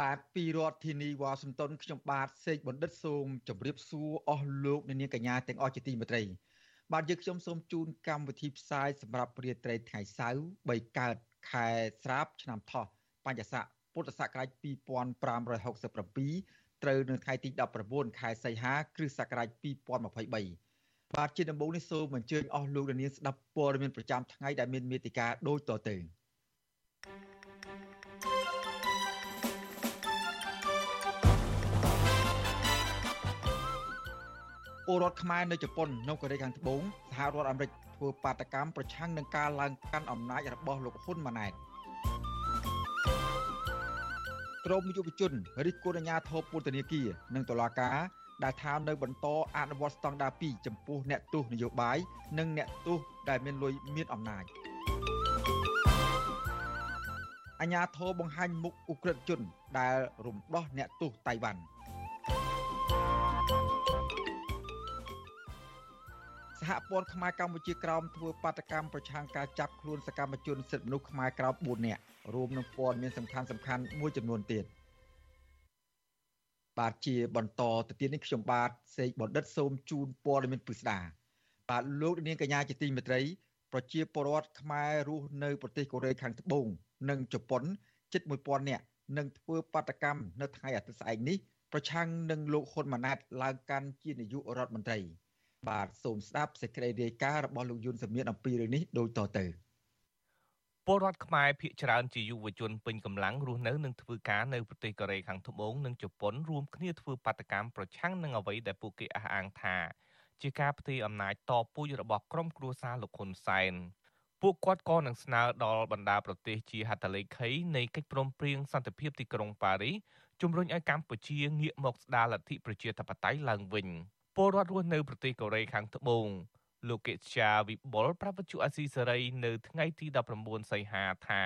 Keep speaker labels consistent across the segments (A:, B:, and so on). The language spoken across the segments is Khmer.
A: បាទពីរដ្ឋធានីវ៉ាស៊ីនតោនខ្ញុំបាទសេកបណ្ឌិតសូមជម្រាបសួរអស់លោកអ្នកនាងកញ្ញាទាំងអស់ជាទីមេត្រី បាទយើងខ្ញុំសូមជូនកម្មវិធីផ្សាយសម្រាប់ព្រាត្រីថ្ងៃសៅរ៍3កើតខែស្រាបឆ្នាំថោះបញ្ញស័កពុទ្ធសករាជ2567ត្រូវនៅថ្ងៃទី19ខែសីហាគ្រិស្តសករាជ2023បាទជាដំបូងនេះសូមអញ្ជើញអស់លោកអ្នកនាងស្ដាប់ព័ត៌មានប្រចាំថ្ងៃដែលមានមេតិការដូចតទៅ ពលរដ្ឋខ្មែរនៅជប៉ុននៅកូរ៉េខាងត្បូងសហរដ្ឋអាមេរិកធ្វើបាតកម្មប្រឆាំងនឹងការឡើងកាន់អំណាចរបស់លោកហ៊ុនម៉ាណែតក្រមយុវជនរិះគន់អាជ្ញាធរពន្ធនាគារនិងតុលាការដែលថានៅបន្តអនុវត្តស្តង់ដារ2ចំពោះអ្នកទោសនយោបាយនិងអ្នកទោសដែលមានលុយមានអំណាចអាជ្ញាធរបង្ហាញមុខឧក្រិដ្ឋជន ដែលរំដោះអ្នកទោសតៃវ៉ាន់ សហព័ន្ធខ្មែរកម្ពុជាក្រោមធ្វើបាតកម្មប្រឆាំងការចាប់ខ្លួនសកម្មជនសិទ្ធិមនុស្សខ្មែរក្រោម4នាក់រួមនឹងព័ត៌មានសំខាន់សំខាន់មួយចំនួនទៀតបាទជាបន្តទៅទៀតនេះខ្ញុំបាទសេកបណ្ឌិតសូមជូនព័ត៌មានពិស្ដាបាទលោកនាងកញ្ញាជាទីមេត្រី ប្រជាពលរដ្ឋខ្មែររស់នៅប្រទេសកូរ៉េខាងត្បូង និងជប៉ុនជិត1000នាក់នឹងធ្វើបាតកម្មនៅថ្ងៃអាទិត្យស្អែកនេះប្រឆាំងនឹងលោកហ៊ុនម៉ាណែតឡើងកាន់ជានាយករដ្ឋមន្ត្រី បាទសូមស្ដាប់សេចក្តីរាយការណ៍របស់លោកយុនសមៀនអំពីរឿងនេះដូចតទៅ
B: ពលរដ្ឋខ្មែរភ ieck ច្រើនជាយុវជនពេញកម្លាំងរស់នៅនិងធ្វើការនៅប្រទេសកូរ៉េខាងត្បូងនិងជប៉ុនរួមគ្នាធ្វើបាតកម្មប្រឆាំងនឹងអ្វីដែលពួកគេអះអាងថា ជាការផ្ទេរអំណាចតពូជរបស់ក្រុមគ្រួសារលោកហ៊ុនសែនពួកគាត់ក៏នឹងស្នើដល់បណ្ដាប្រទេសជាហត្ថលេខីនៃកិច្ចព្រមព្រៀងសន្តិភាពទីក្រុងប៉ារីសជំរុញឲ្យកម្ពុជាងាកមកស្ដារលទ្ធិប្រជាធិបតេយ្យឡើងវិញ។ ពលរដ្ឋរស់នៅប្រទេសកូរ៉េខាងត្បូងលោកកេជាវិបុលប្រាប់វិទ្យុអាស៊ីសេរីនៅថ្ងៃទី19សីហាថា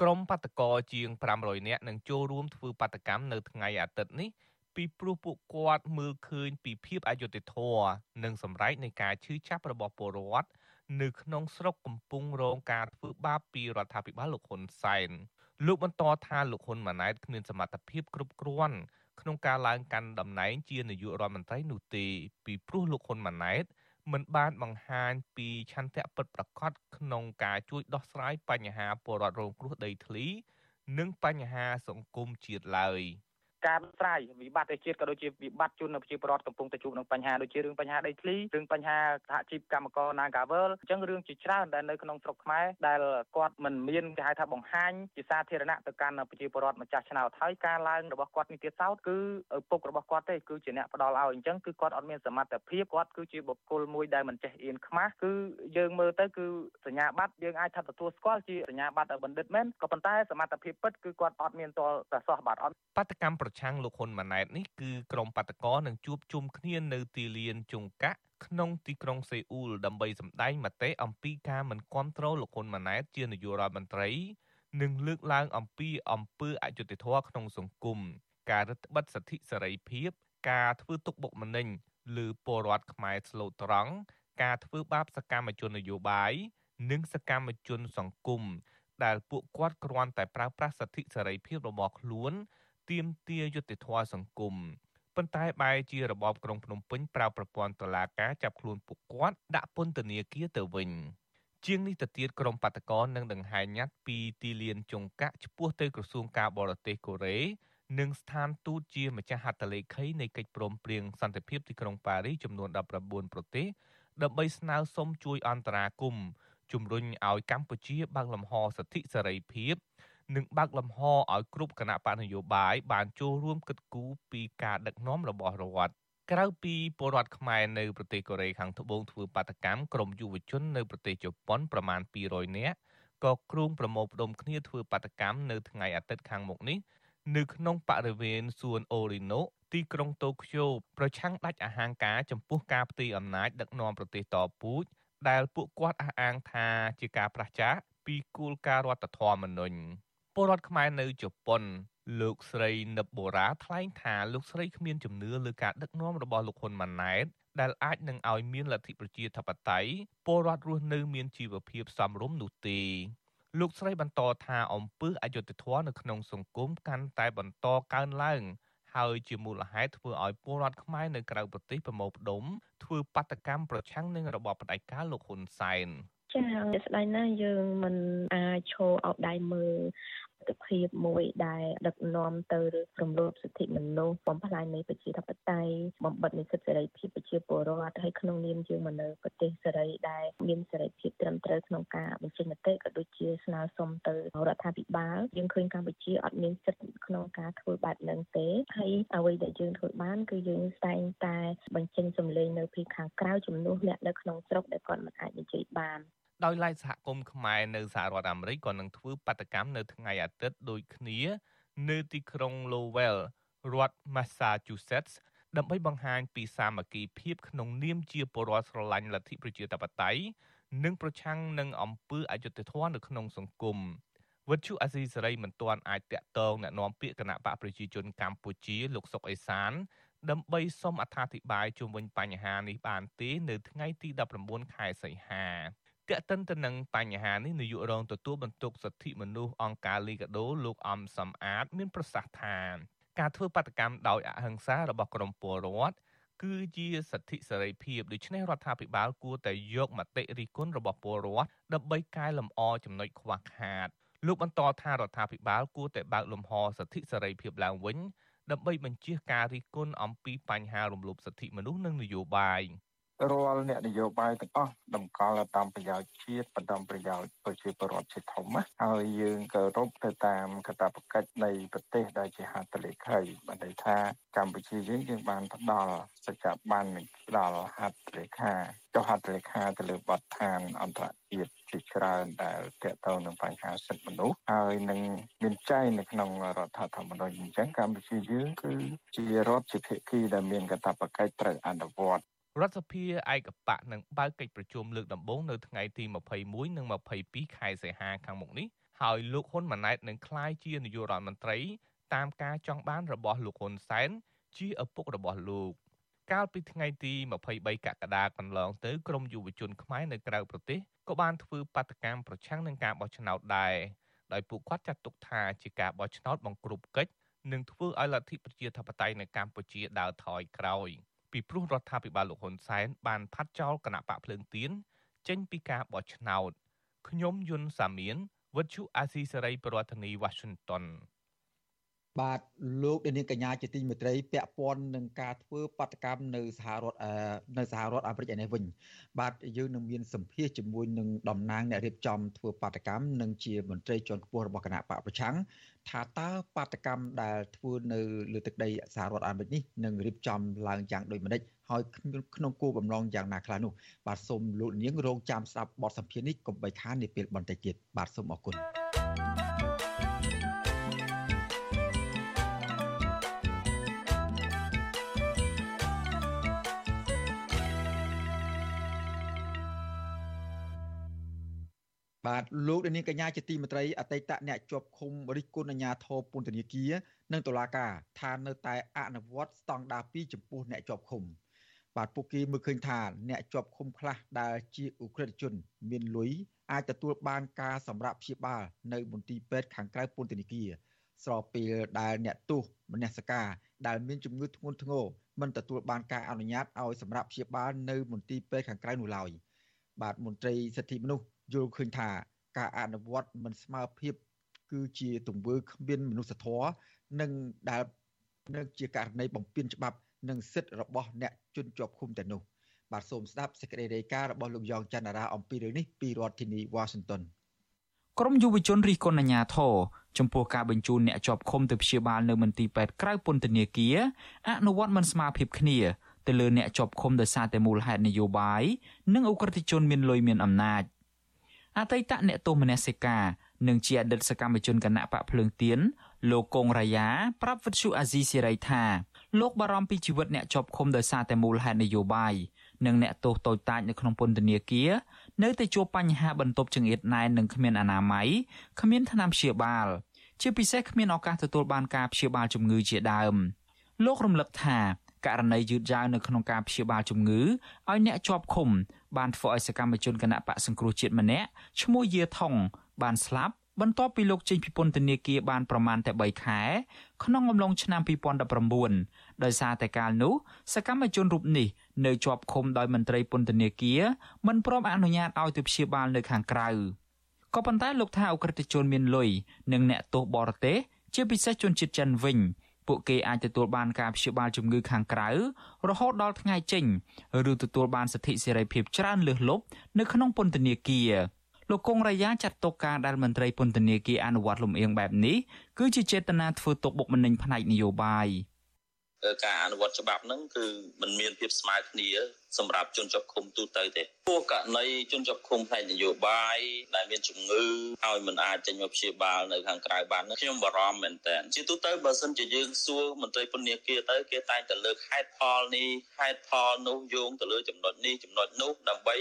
B: ក្រុមបាតកោជាង500នាក់នឹងចូលរួមធ្វើបាតកម្មនៅថ្ងៃអាទិត្យនេះពីព្រោះពួកគាត់មើលឃើញពីភាពអយុត្តិធម៌និងសម្រេចនៃការឈឺចាប់របស់ពលរដ្ឋនៅក្នុងស្រុកកំពុងរងការធ្វើបាបពីរដ្ឋាភិបាលលោកហ៊ុនសែនលោកបន្តថាលោកហ៊ុនម៉ាណែតគ្មានសមត្ថភាពគ្រប់គ្រាន់ ក្នុងការឡើងកាន់តំណែងជានាយករដ្ឋមន្ត្រីនោះទេពីព្រោះលោកហ៊ុនម៉ាណែតមិនបានបង្ហាញពីឆន្ទៈពិតប្រាកដក្នុងការជួយដោះស្រាយបញ្ហាពលរដ្ឋរងគ្រោះដីធ្លី និងបញ្ហាសង្គមជាតិឡើយ។
C: ការដោះស្រាយវិបត្តិជាតិក៏ដូចជាវិបត្តិជននៅប្រជាពលរដ្ឋកំពុងតែជួបនឹងបញ្ហាដូចជារឿងបញ្ហាដីធ្លីរឿងបញ្ហាសហជីពកម្មករ Nagavel អញ្ចឹងរឿងជាច្រើនដែលនៅក្នុងស្រុកខ្មែរដែលគាត់មិនមានគេហៅថាបង្ហាញជាសាធារណៈទៅកាន់ប្រជាពលរដ្ឋម្ចាស់ឆ្នោតហើយការឡើងរបស់គាត់នេះទៀតសោតគឺឪពុករបស់គាត់ទេគឺជាអ្នកផ្ដល់ឲ្យអញ្ចឹងគឺគាត់អត់មានសមត្ថភាពគាត់គឺជាបុគ្គលមួយដែលមិនចេះអៀនខ្មាស់គឺយើងមើលទៅគឺសញ្ញាបត្រយើងអាចថាទទួលស្គាល់ជាសញ្ញាបត្របណ្ឌិតមែនក៏ប៉ុន្តែសមត្ថភាពពិតគឺគាត់អត់មានតលតែសោះបាទអត់
B: បដកម្មប្រឆាំងលោកហ៊ុនម៉ាណែតនេះគឺក្រុមបាតកោនឹងជួបជុំគ្នានៅទីលានជុងកាក់ក្នុងទីក្រុងសេអ៊ូលដើម្បីសម្ដែងមតិអំពីការមិនគ្រប់គ្រងលោកហ៊ុនម៉ាណែតជានាយករដ្ឋមន្ត្រីនិងលើកឡើងអំពីអំពើអយុត្តិធម៌ក្នុងសង្គមការរឹតបន្តឹងសិទ្ធិសេរីភាព ការធ្វើទុកបុកម្នេញលើពលរដ្ឋខ្មែរស្លូតត្រង់ការធ្វើបាបសកម្មជននយោបាយនិងសកម្មជនសង្គមដែលពួកគាត់គ្រាន់តែប្រើប្រាស់សិទ្ធិសេរីភាពរបស់ខ្លួន ទាមទារយុត្តិធម៌សង្គមប៉ុន្តែបែរជារបបក្រុងភ្នំពេញប្រើប្រព័ន្ធតុលាការចាប់ខ្លួនពួកគាត់ដាក់ពន្ធនាគារទៅវិញជាងនេះទៅទៀតក្រុមបាតកោនឹងដង្ហែញត្តិពីទីលានចុងកាក់ឆ្ពោះទៅក្រសួងការបរទេសកូរ៉េនិងស្ថានទូតជាម្ចាស់ហត្ថលេខីនៃកិច្ចព្រមព្រៀងសន្តិភាពទីក្រុងប៉ារីសចំនួន19ប្រទេសដើម្បីស្នើសុំជួយអន្តរាគមន៍ជំរុញឲ្យកម្ពុជាបើកលំហសិទ្ធិសេរីភាព និងបើកលំហឲ្យគ្រប់គណៈបកនយោបាយបានចូលរួមគិតគូរពីការដឹកនាំរបស់រដ្ឋក្រៅពីពលរដ្ឋខ្មែរនៅប្រទេសកូរ៉េខាងត្បូងធ្វើបាតកម្មក្រុមយុវជននៅប្រទេសជប៉ុនប្រមាណ200នាក់ក៏គ្រោងប្រមូលផ្ដុំគ្នាធ្វើបាតកម្មនៅថ្ងៃអាទិត្យខាងមុខនេះនៅក្នុងបរិវេណសួនអូរីណូទីក្រុងតូក្យូប្រឆាំងដាច់អាហារការចំពោះការផ្ទេរអំណាចដឹកនាំប្រទេសតពូជដែលពួកគាត់អះអាងថាជាការប្រឆាំងពីគោលការណ៍រដ្ឋធម្មនុញ្ញ ពលរដ្ឋខ្មែរនៅជប៉ុន លោកស្រីនិបបូរ៉ាថ្លែងថាលោកស្រីគ្មានជំនឿលើការដឹកនាំរបស់លោកហ៊ុនម៉ាណែតដែលអាចនឹងឲ្យមានលទ្ធិប្រជាធិបតេយ្យពលរដ្ឋរស់នៅមានជីវភាពសមរម្យនោះទេលោកស្រីបន្តថាអំពើអយុត្តិធម៌នៅក្នុងសង្គមកាន់តែបន្តកើនឡើង ហើយជាមូលហេតុធ្វើឲ្យពលរដ្ឋខ្មែរនៅក្រៅប្រទេសប្រមូលផ្ដុំធ្វើបាតកម្មប្រឆាំងនឹងរបបផ្ដាច់ការលោកហ៊ុនសែន
D: ចា៎ស្ដាយណាស់យើងមិនអាចឈរអោបដៃមើល ទិភាពមួយដែលដឹកនាំទៅរំលោភសិទ្ធិមនុស្សបំផ្លាញនៃប្រជាធិបតេយ្យបំបិទនៃសិទ្ធិសេរីភាពប្រជាពលរដ្ឋហើយក្នុងនាមយើងមកនៅប្រទេសសេរីដែលមានសេរីភាពត្រឹមត្រូវក្នុងការបញ្ចេញមតិក៏ដូចជាស្នើសុំទៅរដ្ឋាភិបាលយើងឃើញកម្ពុជាអត់មានសិទ្ធិក្នុងការធ្វើបែបហ្នឹងទេហើយអ្វីដែលយើងធ្វើបានគឺយើងតែងតែបញ្ចេញសម្លេងនៅពីខាងក្រៅជំនួសអ្នកនៅក្នុងស្រុកដែលគាត់មិនអាចនិយាយបាន
B: ដោយឡែកសហគមន៍ខ្មែរនៅសហរដ្ឋអាមេរិកក៏នឹងធ្វើបាតកម្មនៅថ្ងៃអាទិត្យដូចគ្នានៅទីក្រុង Lowell រដ្ឋ Massachusetts ដើម្បីបង្ហាញពីសាមគ្គីភាពក្នុងនាមជាពលរដ្ឋស្រឡាញ់លទ្ធិប្រជាធិបតេយ្យនិងប្រឆាំងនឹងអំពើអយុត្តិធម៌នៅក្នុងសង្គមវត្ថុអាស៊ីសេរីមិនទាន់អាចតាក់ទងណែនាំពាក្យគណៈបកប្រជាជនកម្ពុជាលោកសុកអេសាន ដើម្បីសុំអត្ថាធិប្បាយជុំវិញបញ្ហានេះបានទេនៅថ្ងៃទី19ខែសីហា ទាក់ទិនទៅនឹងបញ្ហានេះនាយករងទទួលបន្ទុកសិទ្ធិមនុស្សអង្គការលីកាដូលោកអំសំអាត មានប្រសាសន៍ថាការធ្វើបាតកម្មដោយអហិង្សារបស់ក្រមពលរដ្ឋគឺជាសិទ្ធិសេរីភាពដូច្នេះរដ្ឋាភិបាលគួរតែយកមតិរិះគន់របស់ពលរដ្ឋដើម្បីកែលម្អចំណុចខ្វះខាតលោកបន្តថារដ្ឋាភិបាលគួរតែបើកលំហសិទ្ធិសេរីភាពឡើងវិញដើម្បីបញ្ជៀសការរិះគន់អំពីបញ្ហារំលោភសិទ្ធិមនុស្សនិងនយោបាយ
E: រាល់អ្នកនយោបាយទាំងអស់តម្កល់តាមប្រយោជន៍ជាតិបណ្ដំប្រយោជន៍ប្រជាពលរដ្ឋជាធំណាហើយយើងក៏រົບទៅតាមកាតព្វកិច្ចនៃប្រទេសដែលជាហត្ថលេខីបានន័យថាកម្ពុជាយើងយើងបានផ្ដល់សច្ចបានផ្ដល់ហត្ថលេខាចុះហត្ថលេខាទៅលើបទដ្ឋានអន្តរជាតិជាច្រើនដែលទាក់ទងនឹងបញ្ហាសិទ្ធិមនុស្សហើយនឹងមានចែងនៅក្នុងរដ្ឋធម្មនុញ្ញអញ្ចឹងកម្ពុជាយើងគឺជារដ្ឋជាភាគីដែលមានកាតព្វកិច្ចត្រូវអនុវត្ត
B: រដ្ឋសភាឯកបកនឹងបើកកិច្ចប្រជុំលើកដំបូងនៅថ្ងៃទី21និង22ខែសីហាខាងមុខនេះហើយលោកហ៊ុនម៉ាណែតនឹងក្លាយជានាយករដ្ឋមន្ត្រី តាមការចង់បានរបស់លោកហ៊ុនសែនជាឪពុករបស់លោកកាលពីថ្ងៃទី23កក្កដាកន្លងទៅក្រមយុវជនខ្មែរនៅក្រៅប្រទេសក៏បានធ្វើបាតកម្មប្រឆាំងនឹងការបោះឆ្នោតដែរដោយពួកគាត់ចាត់ទុកថាជាការបោះឆ្នោតបង្ក្រប់កិច្ចនិងធ្វើឲ្យលទ្ធិប្រជាធិបតេយ្យនៅកម្ពុជាដើរថយក្រោយ។ ពីព្រោះរដ្ឋាភិបាលលោកហ៊ុនសែនបានផាត់ចោលគណៈបកភ្លើងទៀនចេញពីការបោះឆ្នោតខ្ញុំយុនសាមៀនវិទ្យុអាស៊ីសេរីប្រធានាធិបតី Washington
A: បាទលោកនាងកញ្ញាជាទីមេត្រីពាក់ព័ន្ធនឹងការធ្វើបាតកម្មនៅសហរដ្ឋនៅសហរដ្ឋអាមេរិកឯនេះវិញ បាទយើងនឹងមានសម្ភាសជាមួយនឹងតំណាងអ្នករៀបចំធ្វើបាតកម្មនិងជាមន្ត្រីជាន់ខ្ពស់របស់គណៈបកប្រឆាំងថាតើបាតកម្មដែលធ្វើនៅលើទឹកដីសហរដ្ឋអាមេរិកនេះនឹងរៀបចំឡើងយ៉ាងដូចម្តេចហើយក្នុងគោលបំណងយ៉ាងណាខ្លះនោះបាទសូមលោកនាងរងចាំស្ដាប់បទសម្ភាសន៍នេះកុំបីខាននាពេលបន្តិចទៀតបាទសូមអរគុណ បាទលោកនាងកញ្ញាជាទីមេត្រីអតីតអ្នកជាប់ឃុំរិះគន់អាញាធរពន្ធនាគារនិងតុលាការថានៅតែអនុវត្តស្តង់ដារ2ចំពោះអ្នកជាប់ឃុំបាទពួកគេមើលឃើញថាអ្នកជាប់ឃុំខ្លះដែលជាអ ுக ្រិតជន មានលុយអាចទទួលបានការសម្រាប់ព្យាបាលនៅមន្ទីរពេទ្យខាងក្រៅពន្ធនាគារស្របពេលដែលអ្នកទោសមនសិការដែលមានជំងឺធ្ងន់ធ្ងរមិនទទួលបានការអនុញ្ញាតឲ្យសម្រាប់ព្យាបាលនៅមន្ទីរពេទ្យខាងក្រៅនោះឡើយបាទមន្ត្រីសិទ្ធិមនុស្ស យល់ឃើញថាការអនុវត្តមិនស្មើភាព គឺជាទង្វើគ្មានមនុស្សធម៌និងដែលនឹងជាករណីបំពានច្បាប់និងសិទ្ធិរបស់អ្នកជនជាប់ឃុំតែនោះបាទសូមស្ដាប់សេចក្តីរាយការណ៍របស់លោកយ៉ងច័ន្ទរាអំពីរឿងនេះពីរដ្ឋធានី Washington
F: ក្រមយុវជនរិះគន់អាញាធរចំពោះការបញ្ជូនអ្នកជាប់ឃុំទៅព្យាបាលនៅមន្ទីរពេទ្យក្រៅពន្ធនាគារអនុវត្តមិនស្មើភាពគ្នាទៅលើអ្នកជាប់ឃុំដោយសារតែមូលហេតុនយោបាយនិងអ ுக ្រិតជនមានលុយមានអំណាច។ អតីតអ្នកទោសមនសិការនិងជាអតីតសកម្មជនគណៈបកភ្លើងទៀនលោកកងរាយាប្រាប់វិទ្យុអាស៊ីសេរីថាលោកបារម្ភពីជីវិតអ្នកជាប់ឃុំដោយសារតែមូលហេតុនយោបាយនិងអ្នកទោសតូចតាចនៅក្នុងពន្ធនាគារនៅតែជួបបញ្ហាបន្ទប់ចង្អៀតណែននិងគ្មានអនាម័យគ្មានថ្នាំព្យាបាល ជាពិសេសគ្មានឱកាសទទួលបានការព្យាបាលជំងឺជាដើម លោករំលឹកថា ករណីយឺតយ៉ាវនៅក្នុងការព្យាបាលជំងឺឲ្យអ្នកជាប់ឃុំបានធ្វើឲ្យសកម្មជនគណៈបកសង្គ្រោះជាតិម្នាក់ឈ្មោះយាថងបានស្លាប់បន្ទាប់ពីលោកចេញពីពន្ធនាគារបានប្រមាណតែ3ខែក្នុងអំឡុងឆ្នាំ2019ដោយសារតែកាលនោះសកម្មជនរូបនេះនៅជាប់ឃុំដោយមន្ត្រីពន្ធនាគារមិនព្រមអនុញ្ញាតឲ្យទៅព្យាបាលនៅខាងក្រៅក៏ប៉ុន្តែលោកថាអ ுக ្រិតជនមានលុយនិងអ្នកទោសបរទេសជាពិសេសជនជាតិចិនវិញ ពួកគេអាចទទួលបានការព្យាបាលជំងឺខាងក្រៅរហូតដល់ថ្ងៃចេញឬទទួលបានសិទ្ធិសេរីភាពច្រើនលើសលប់នៅក្នុងពន្ធនាគារលោកកុងរាយាចាត់ទុកការដែលមន្ត្រីពន្ធនាគារអនុវត្តលំអៀងបែបនេះគឺជាចេតនាធ្វើទុកបុកម្នេញផ្នែកនយោបាយ
G: ការអនុវត្តច្បាប់ហ្នឹងគឺมันមានភាពស្មើគ្នា សម្រាប់ជនជាប់ឃុំទូទៅទេព្រោះករណីជនជាប់ឃុំផ្នែកនយោបាយដែលមានជំងឺហើយមិនអាចចេញមកព្យាបាលនៅខាងក្រៅបានខ្ញុំបារម្ភមែនតើជាទូទៅបើសិនជាយើងសួរមន្ត្រីពន្ធនាគារទៅគេតែងតែលើកហេតុផលនេះហេតុផលនោះយោងទៅលើចំណុចនេះចំណុចនោះដើម្បី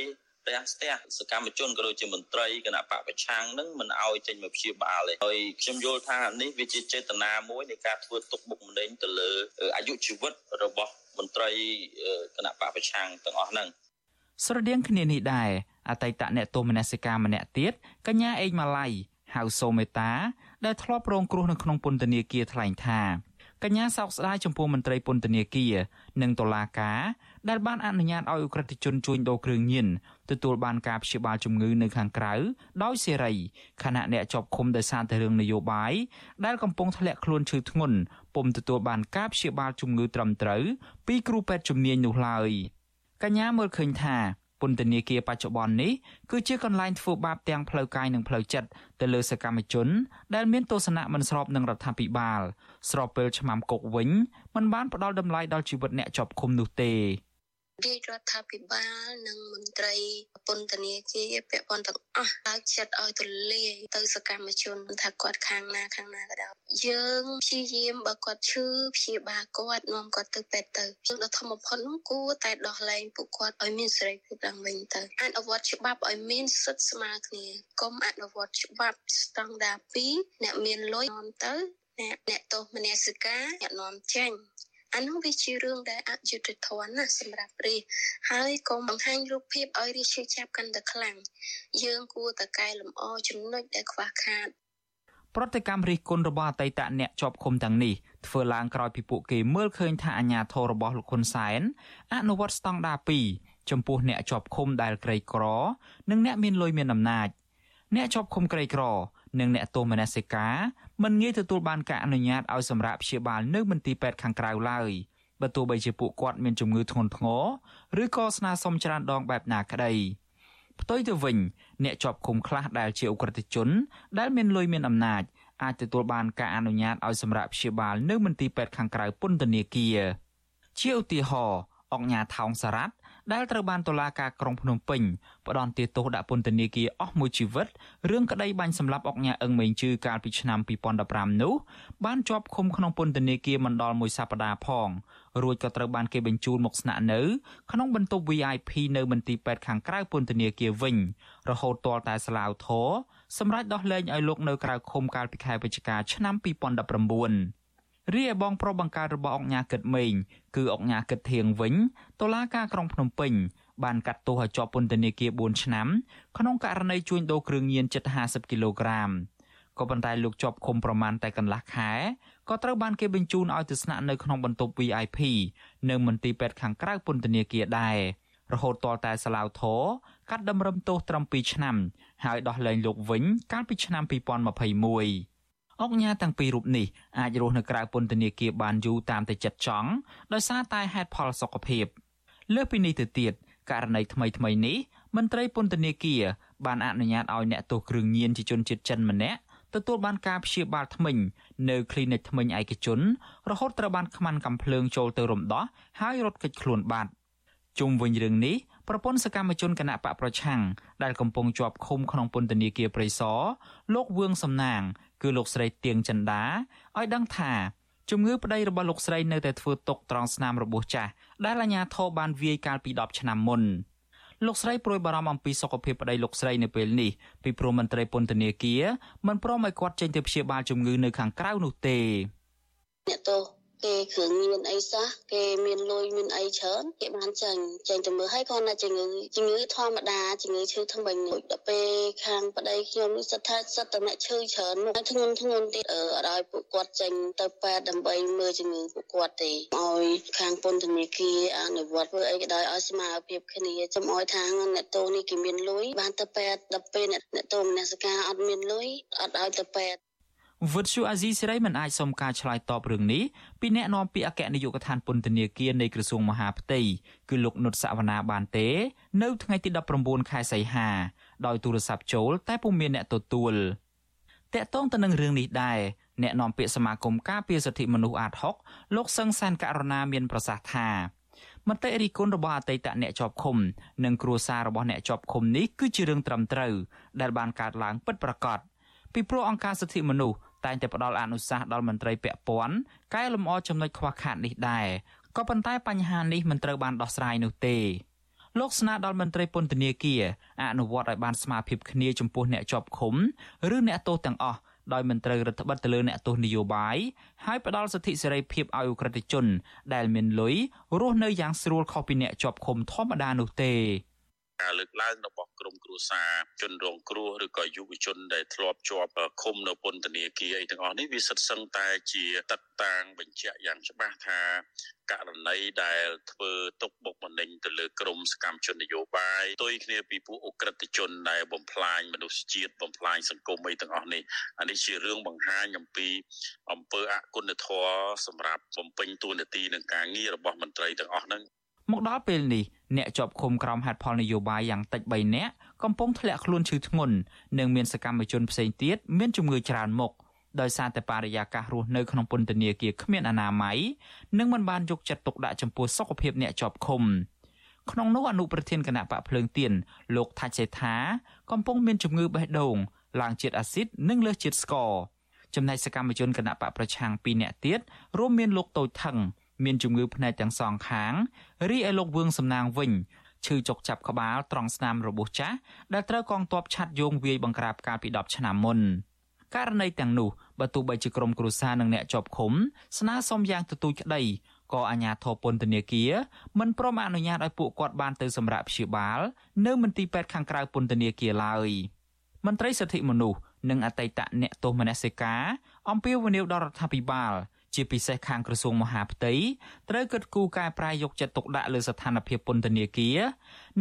G: រាំងស្ទះសកម្មជនក៏ដូចជាមន្ត្រីគណៈបកប្រឆាំងនឹងមិនអោយចេញមកព្យាបាលទេហើយខ្ញុំយល់ថានេះវាជាចេតនាមួយនៃការធ្វើទុកបុកម្នេញទៅលើអាយុជីវិតរបស់ មន្ត្រីគណៈបកប្រឆាំងទាំងអស់ហ្នឹង
F: ស្រដៀងគ្នានេះដែរអតីតអ្នកទោសមនសិការម្នាក់ទៀតកញ្ញាអេងម៉ាឡៃហៅសូមេតា ដែលធ្លាប់រងគ្រោះនៅក្នុងពន្ធនាគារថ្លែងថាកញ្ញាសោកស្ដាយចំពោះមន្ត្រីពន្ធនាគារនិងតុលាការ ដែលបានអនុញ្ញាតឲ្យអ ுக ្រិតជនជួញដូរគ្រឿងញៀនទទួលបានការព្យាបាលជំងឺនៅខាងក្រៅដោយសេរីខណៈអ្នកជាប់ឃុំដោយសារតែរឿងនយោបាយដែលកំពុងធ្លាក់ខ្លួនឈឺធ្ងន់ពុំទទួលបានការព្យាបាលជំងឺត្រឹមត្រូវពីគ្រូពេទ្យជំនាញនោះឡើយកញ្ញាមើលឃើញថាពន្ធនាគារបច្ចុប្បន្ននេះគឺជាកន្លែងធ្វើបាបទាំងផ្លូវកាយនិងផ្លូវចិត្តទៅលើសកម្មជន ដែលមានទស្សនៈមិនស្របនឹងរដ្ឋាភិបាល ស្របពេលឆ្មាំគុកវិញមិនបានផ្ដល់តម្លៃដល់ជីវិតអ្នកជាប់ឃុំនោះទេ
H: រាជរដ្ឋាភិបាលនិងមន្ត្រីពន្ធនាគារពាក់ព័ន្ធទាំងអស់បើកចិត្តឲ្យទលាយទៅសកម្មជនថាគាត់ខាងណាខាងណាក៏ដោយយើងព្យាយាមបើគាត់ឈឺព្យាបាលគាត់នាំគាត់ទៅពេទ្យទៅយើងដ៏ធំបំផុតនោះគួរតែដោះលែងពួកគាត់ឲ្យមានសេរីភាពឡើងវិញទៅអនុវត្តច្បាប់ឲ្យមានសិទ្ធិស្មើគ្នាកុំអនុវត្តច្បាប់ស្តង់ដារ2អ្នកមានលុយនាំទៅអ្នកអ្នកទោសមនសិការអ្នកនាំចេញ អានោះវាជារឿងដែលអយុត្តិធម៌ណាស់សម្រាប់រាជហើយកុំបង្ហាញរូបភាពឲ្យរាជឈឺចាប់កាន់តែខ្លាំងយើងគួរតែកែលម្អចំណុចដែលខ្វះខាត
F: ប្រតិកម្មរិះគន់របស់អតីតអ្នកជាប់ឃុំទាំងនេះធ្វើឡើងក្រោយពីពួកគេមើលឃើញថាអាញាធររបស់លោកហ៊ុនសែនអនុវត្តស្តង់ដារ2ចំពោះអ្នកជាប់ឃុំដែលក្រីក្រ និងអ្នកមានលុយមានអំណាច អ្នកជាប់ឃុំក្រីក្រ និងអ្នកទោសមនសិការមិនងាយទទួលបានការអនុញ្ញាតឲ្យសម្រាប់ព្យាបាលនៅមន្ទីរពេទ្យខាងក្រៅឡើយបើទោះបីជាពួកគាត់មានជំងឺធ្ងន់ធ្ងរឬក៏ស្នើសុំច្រើនដងបែបណាក្តីផ្ទុយទៅវិញអ្នកជាប់ឃុំខ្លះដែលជាអ ுக ្រិតជន ដែលមានលុយមានអំណាចអាចទទួលបានការអនុញ្ញាតឲ្យសម្រាប់ព្យាបាលនៅមន្ទីរពេទ្យខាងក្រៅពន្ធនាគារជាឧទាហរណ៍អង្គញាថោងសារ៉ាត់ ដែលត្រូវបានតុលាការក្រុងភ្នំពេញផ្ដន្ទាទោសដាក់ពន្ធនាគារអស់មួយជីវិតរឿងក្តីបាញ់សម្លាប់អុកញ៉ាអឹងមេងជឺកាលពីឆ្នាំ2015នោះបានជាប់ឃុំក្នុងពន្ធនាគារមិនដល់មួយសប្តាហ៍ផងរួចក៏ត្រូវបានគេបញ្ជូនមកស្នាក់នៅក្នុងបន្ទប់ VIP នៅមន្ទីរពេទ្យខាងក្រៅពន្ធនាគារវិញរហូតទាល់តែស្លាវធរសម្រាប់ដោះលែងឲ្យលោកនៅក្រៅឃុំកាលពីខែវិច្ឆិកាឆ្នាំ2019 រីឯបងប្រុសបង្កើតរបស់អង្គញាគិតមេងគឺអង្គញាគិតធៀងវិញតុលាការក្រុងភ្នំពេញបានកាត់ទោសឲ្យជាប់ពន្ធនាគារ4ឆ្នាំក្នុងករណីជួញដូរគ្រឿងញៀនជិត50គីឡូក្រាមក៏ប៉ុន្តែលោកជាប់ឃុំប្រមាណតែកន្លះខែក៏ត្រូវបានគេបញ្ជូនឲ្យទៅស្នាក់នៅក្នុងបន្ទប់ VIP នៅមន្ទីរពេទ្យខាងក្រៅពន្ធនាគារដែររហូតទាល់តែសាឡាវធរកាត់តម្រឹមទោសត្រឹម2ឆ្នាំ ហើយដោះលែងលោកវិញកាលពីឆ្នាំ2021 អង្គញាទាំងពីររូបនេះអាចរស់នៅក្រៅពន្ធនាគារបានយូរតាមតែចិត្តចង់ដោយសារតែហេតុផលសុខភាពលើសពីនេះទៅទៀតករណីថ្មីថ្មីនេះមន្ត្រីពន្ធនាគារបានអនុញ្ញាតឲ្យអ្នកទោសគ្រឿងញៀនជាជនជាតិចិនម្នាក់ទទួលបានការព្យាបាលថ្មិញនៅ clinic ថ្មិញឯកជន រហូតត្រូវបានខ្មាន់កំភ្លើងចូលទៅរំដោះហើយរត់គេចខ្លួនបាត់ជុំវិញរឿងនេះ ប្រពន្ធសកម្មជនគណៈបកប្រឆាំងដែលកំពុងជាប់ឃុំក្នុងពន្ធនាគារព្រៃសរលោកវឿងសំណាង គឺលោកស្រីទៀងចិន្តាឲ្យដឹងថាជំងឺប្តីរបស់លោកស្រីនៅតែធ្វើទុកត្រង់ស្នាមរបួសចាស់ដែលអាជ្ញាធរបានវាយកាលពី10ឆ្នាំមុនលោកស្រីព្រួយបារម្ភអំពីសុខភាពប្តីលោកស្រីនៅពេលនេះពីព្រមមន្ត្រីពន្ធនាគារមិនព្រមឲ្យគាត់ចេញទៅព្យាបាលជំងឺនៅខាងក្រៅនោះទេ
I: អ្នកទោស គេគ្រឿងញៀនអីសោះគេមានលុយមានអីច្រើនគេបានចាញ់ចាញ់ទៅមើលឲ្យគាត់ណាជំងឺជំងឺធម្មតាជំងឺឈឺថ្មិញនោះដល់ពេលខាងប្តីខ្ញុំនេះសិតថាសិតតែអ្នកឈឺច្រើនមកធ្ងន់ធ្ងន់ទៀតអឺអត់ឲ្យពួកគាត់ចេញទៅប៉ែតដើម្បីមើលជំងឺពួកគាត់ទេឲ្យខាងពន្ធនាគារអនុវត្តធ្វើអីក៏ដោយឲ្យស្មារភាពគ្នាចំអោយថាអ្នកតូនេះគេមានលុយបានទៅប៉ែតដល់ពេលអ្នកតូមនសិការអត់មានលុយអត់ឲ្យទៅប៉ែត
F: វិទ្យុអាស៊ីសេរីមិនអាចសុំការឆ្លើយតបរឿងនេះ ពីអ្នកនាំពាក្យអគ្គនាយកដ្ឋានពន្ធនាគារនៃក្រសួងមហាផ្ទៃគឺលោកនុតសវណ្ណាបានទេ នៅថ្ងៃទី19ខែសីហាដោយទូរស័ព្ទចូលតែពុំមានអ្នកទទួលតាក់ទងទៅនឹងរឿងនេះដែរអ្នកនាំពាក្យសមាគមការពារសិទ្ធិមនុស្សអាត6លោកសឹងសានករណាមានប្រសាសន៍ថាមតិរិះគន់របស់អតីតអ្នកជាប់ឃុំនិងគ្រួសាររបស់អ្នកជាប់ឃុំនេះគឺជារឿងត្រឹមត្រូវដែលបានកើតឡើងពិតប្រាកដពីព្រោះអង្គការសិទ្ធិមនុស្ស តែងតែផ្ដល់អនុសាសន៍ដល់មន្ត្រីពាក់ព័ន្ធកែលម្អចំណុចខ្វះខាតនេះដែរក៏ប៉ុន្តែបញ្ហានេះមិនត្រូវបានដោះស្រាយនោះទេលោកស្នើដល់មន្ត្រីពន្ធនាគារអនុវត្តឲ្យបានស្មារភាពគ្នាចំពោះអ្នកជាប់ឃុំឬអ្នកទោសទាំងអស់ដោយមិនត្រូវរដ្ឋបិទទៅលើអ្នកទោសនយោបាយហើយផ្ដល់សិទ្ធិសេរីភាពឲ្យអ ுக ្រិតជន ដែលមានលុយរស់នៅយ៉ាងស្រួលខុសពីអ្នកជាប់ឃុំធម្មតានោះទេ
J: ការលើកឡើងរបស់ក្រមគ្រួសារជនរងគ្រោះឬក៏យុវជនដែលធ្លាប់ជាប់ឃុំនៅពន្ធនាគារអីទាំងអស់នេះវាសិតសឹងតែជាទឹកតាងបញ្ជាក់យ៉ាងច្បាស់ថាករណីដែលធ្វើទុកបុកម្នេញទៅលើក្រមសកម្មជននយោបាយទុយគ្នាពីពួកអ ுக ្រិតជនដែលបំផ្លាញមនុស្សជាតិបំផ្លាញសង្គមអីទាំងអស់នេះអានេះជារឿងបង្ហាញអំពីអំពើអគុណធម៌សម្រាប់បំពេញតួនាទីនឹងការងាររបស់មន្ត្រីទាំងអស់ហ្នឹង
F: មកដល់ពេលនេះ អ្នកជាប់ឃុំក្រោមហេតុផលនយោបាយយ៉ាងតិច3នាក់កំពុងធ្លាក់ខ្លួនឈឺធ្ងន់និងមានសកម្មជនផ្សេងទៀតមានជំងឺច្រើនមុខដោយសារតែបរិយាកាសរស់នៅក្នុងពន្ធនាគារគ្មានអនាម័យនិងមិនបានយកចិត្តទុកដាក់ចំពោះសុខភាពអ្នកជាប់ឃុំក្នុងនោះអនុប្រធានគណៈបកភ្លើងទៀនលោកថាច់សេថាកំពុងមានជំងឺបេះដូងឡើងជាតិអាស៊ីតនិងលើសជាតិស្ករចំណែកសកម្មជនគណៈបកប្រឆាំង2នាក់ទៀតរួមមានលោកតូចថង មានជំងឺភ្នែកទាំងសងខាងរីឯលោកវឿងសំណាងវិញឈឺចុកចាប់ក្បាលត្រង់ស្នាមរបួសចាស់ដែលត្រូវកងទ័ពឆាត់យោងវាយបង្ក្រាបកាលពី10ឆ្នាំមុនករណីទាំងនោះបើទោះបីជាក្រុមគ្រួសារនិងអ្នកជាប់ឃុំស្នើសុំយ៉ាងទទូចក្តីក៏អាជ្ញាធរពន្ធនាគារមិនព្រមអនុញ្ញាតឲ្យពួកគាត់បានទៅសម្រាប់ព្យាបាលនៅមន្ទីរពេទ្យខាងក្រៅពន្ធនាគារឡើយមន្ត្រីសិទ្ធិមនុស្សនិងអតីតអ្នកទោសមនសិការអំពាវនាវដល់រដ្ឋាភិបាល ជាពិសេសខាងក្រសួងមហាផ្ទៃត្រូវគិតគូរកែប្រែយកចិត្តទុកដាក់លើស្ថានភាពពន្ធនាគារ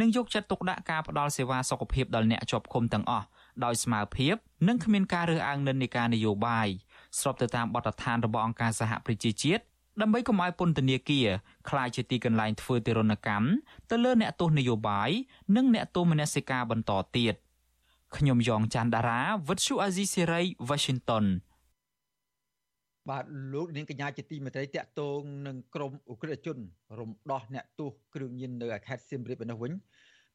F: និងយកចិត្តទុកដាក់ការផ្តល់សេវាសុខភាពដល់អ្នកជាប់ឃុំទាំងអស់ដោយស្មើភាពនិងគ្មានការរើសអើងនិន្នាការនយោបាយស្របទៅតាមបទដ្ឋានរបស់អង្គការសហប្រជាជាតិដើម្បីកុំឲ្យពន្ធនាគារក្លាយជាទីកន្លែងធ្វើទារុណកម្មទៅលើអ្នកទោសនយោបាយនិងអ្នកទោសមនសិការបន្តទៀតខ្ញុំយ៉ងច័ន្ទដារាវិទ្យុអាស៊ីសេរី Washington
A: បាទលោកនាងកញ្ញាជាទីមេត្រីតាក់ទងនឹងក្រមអ ுக ្រិតជន រំដោះអ្នកទោសគ្រឿងញៀននៅខេត្តសៀមរាបឯនោះវិញ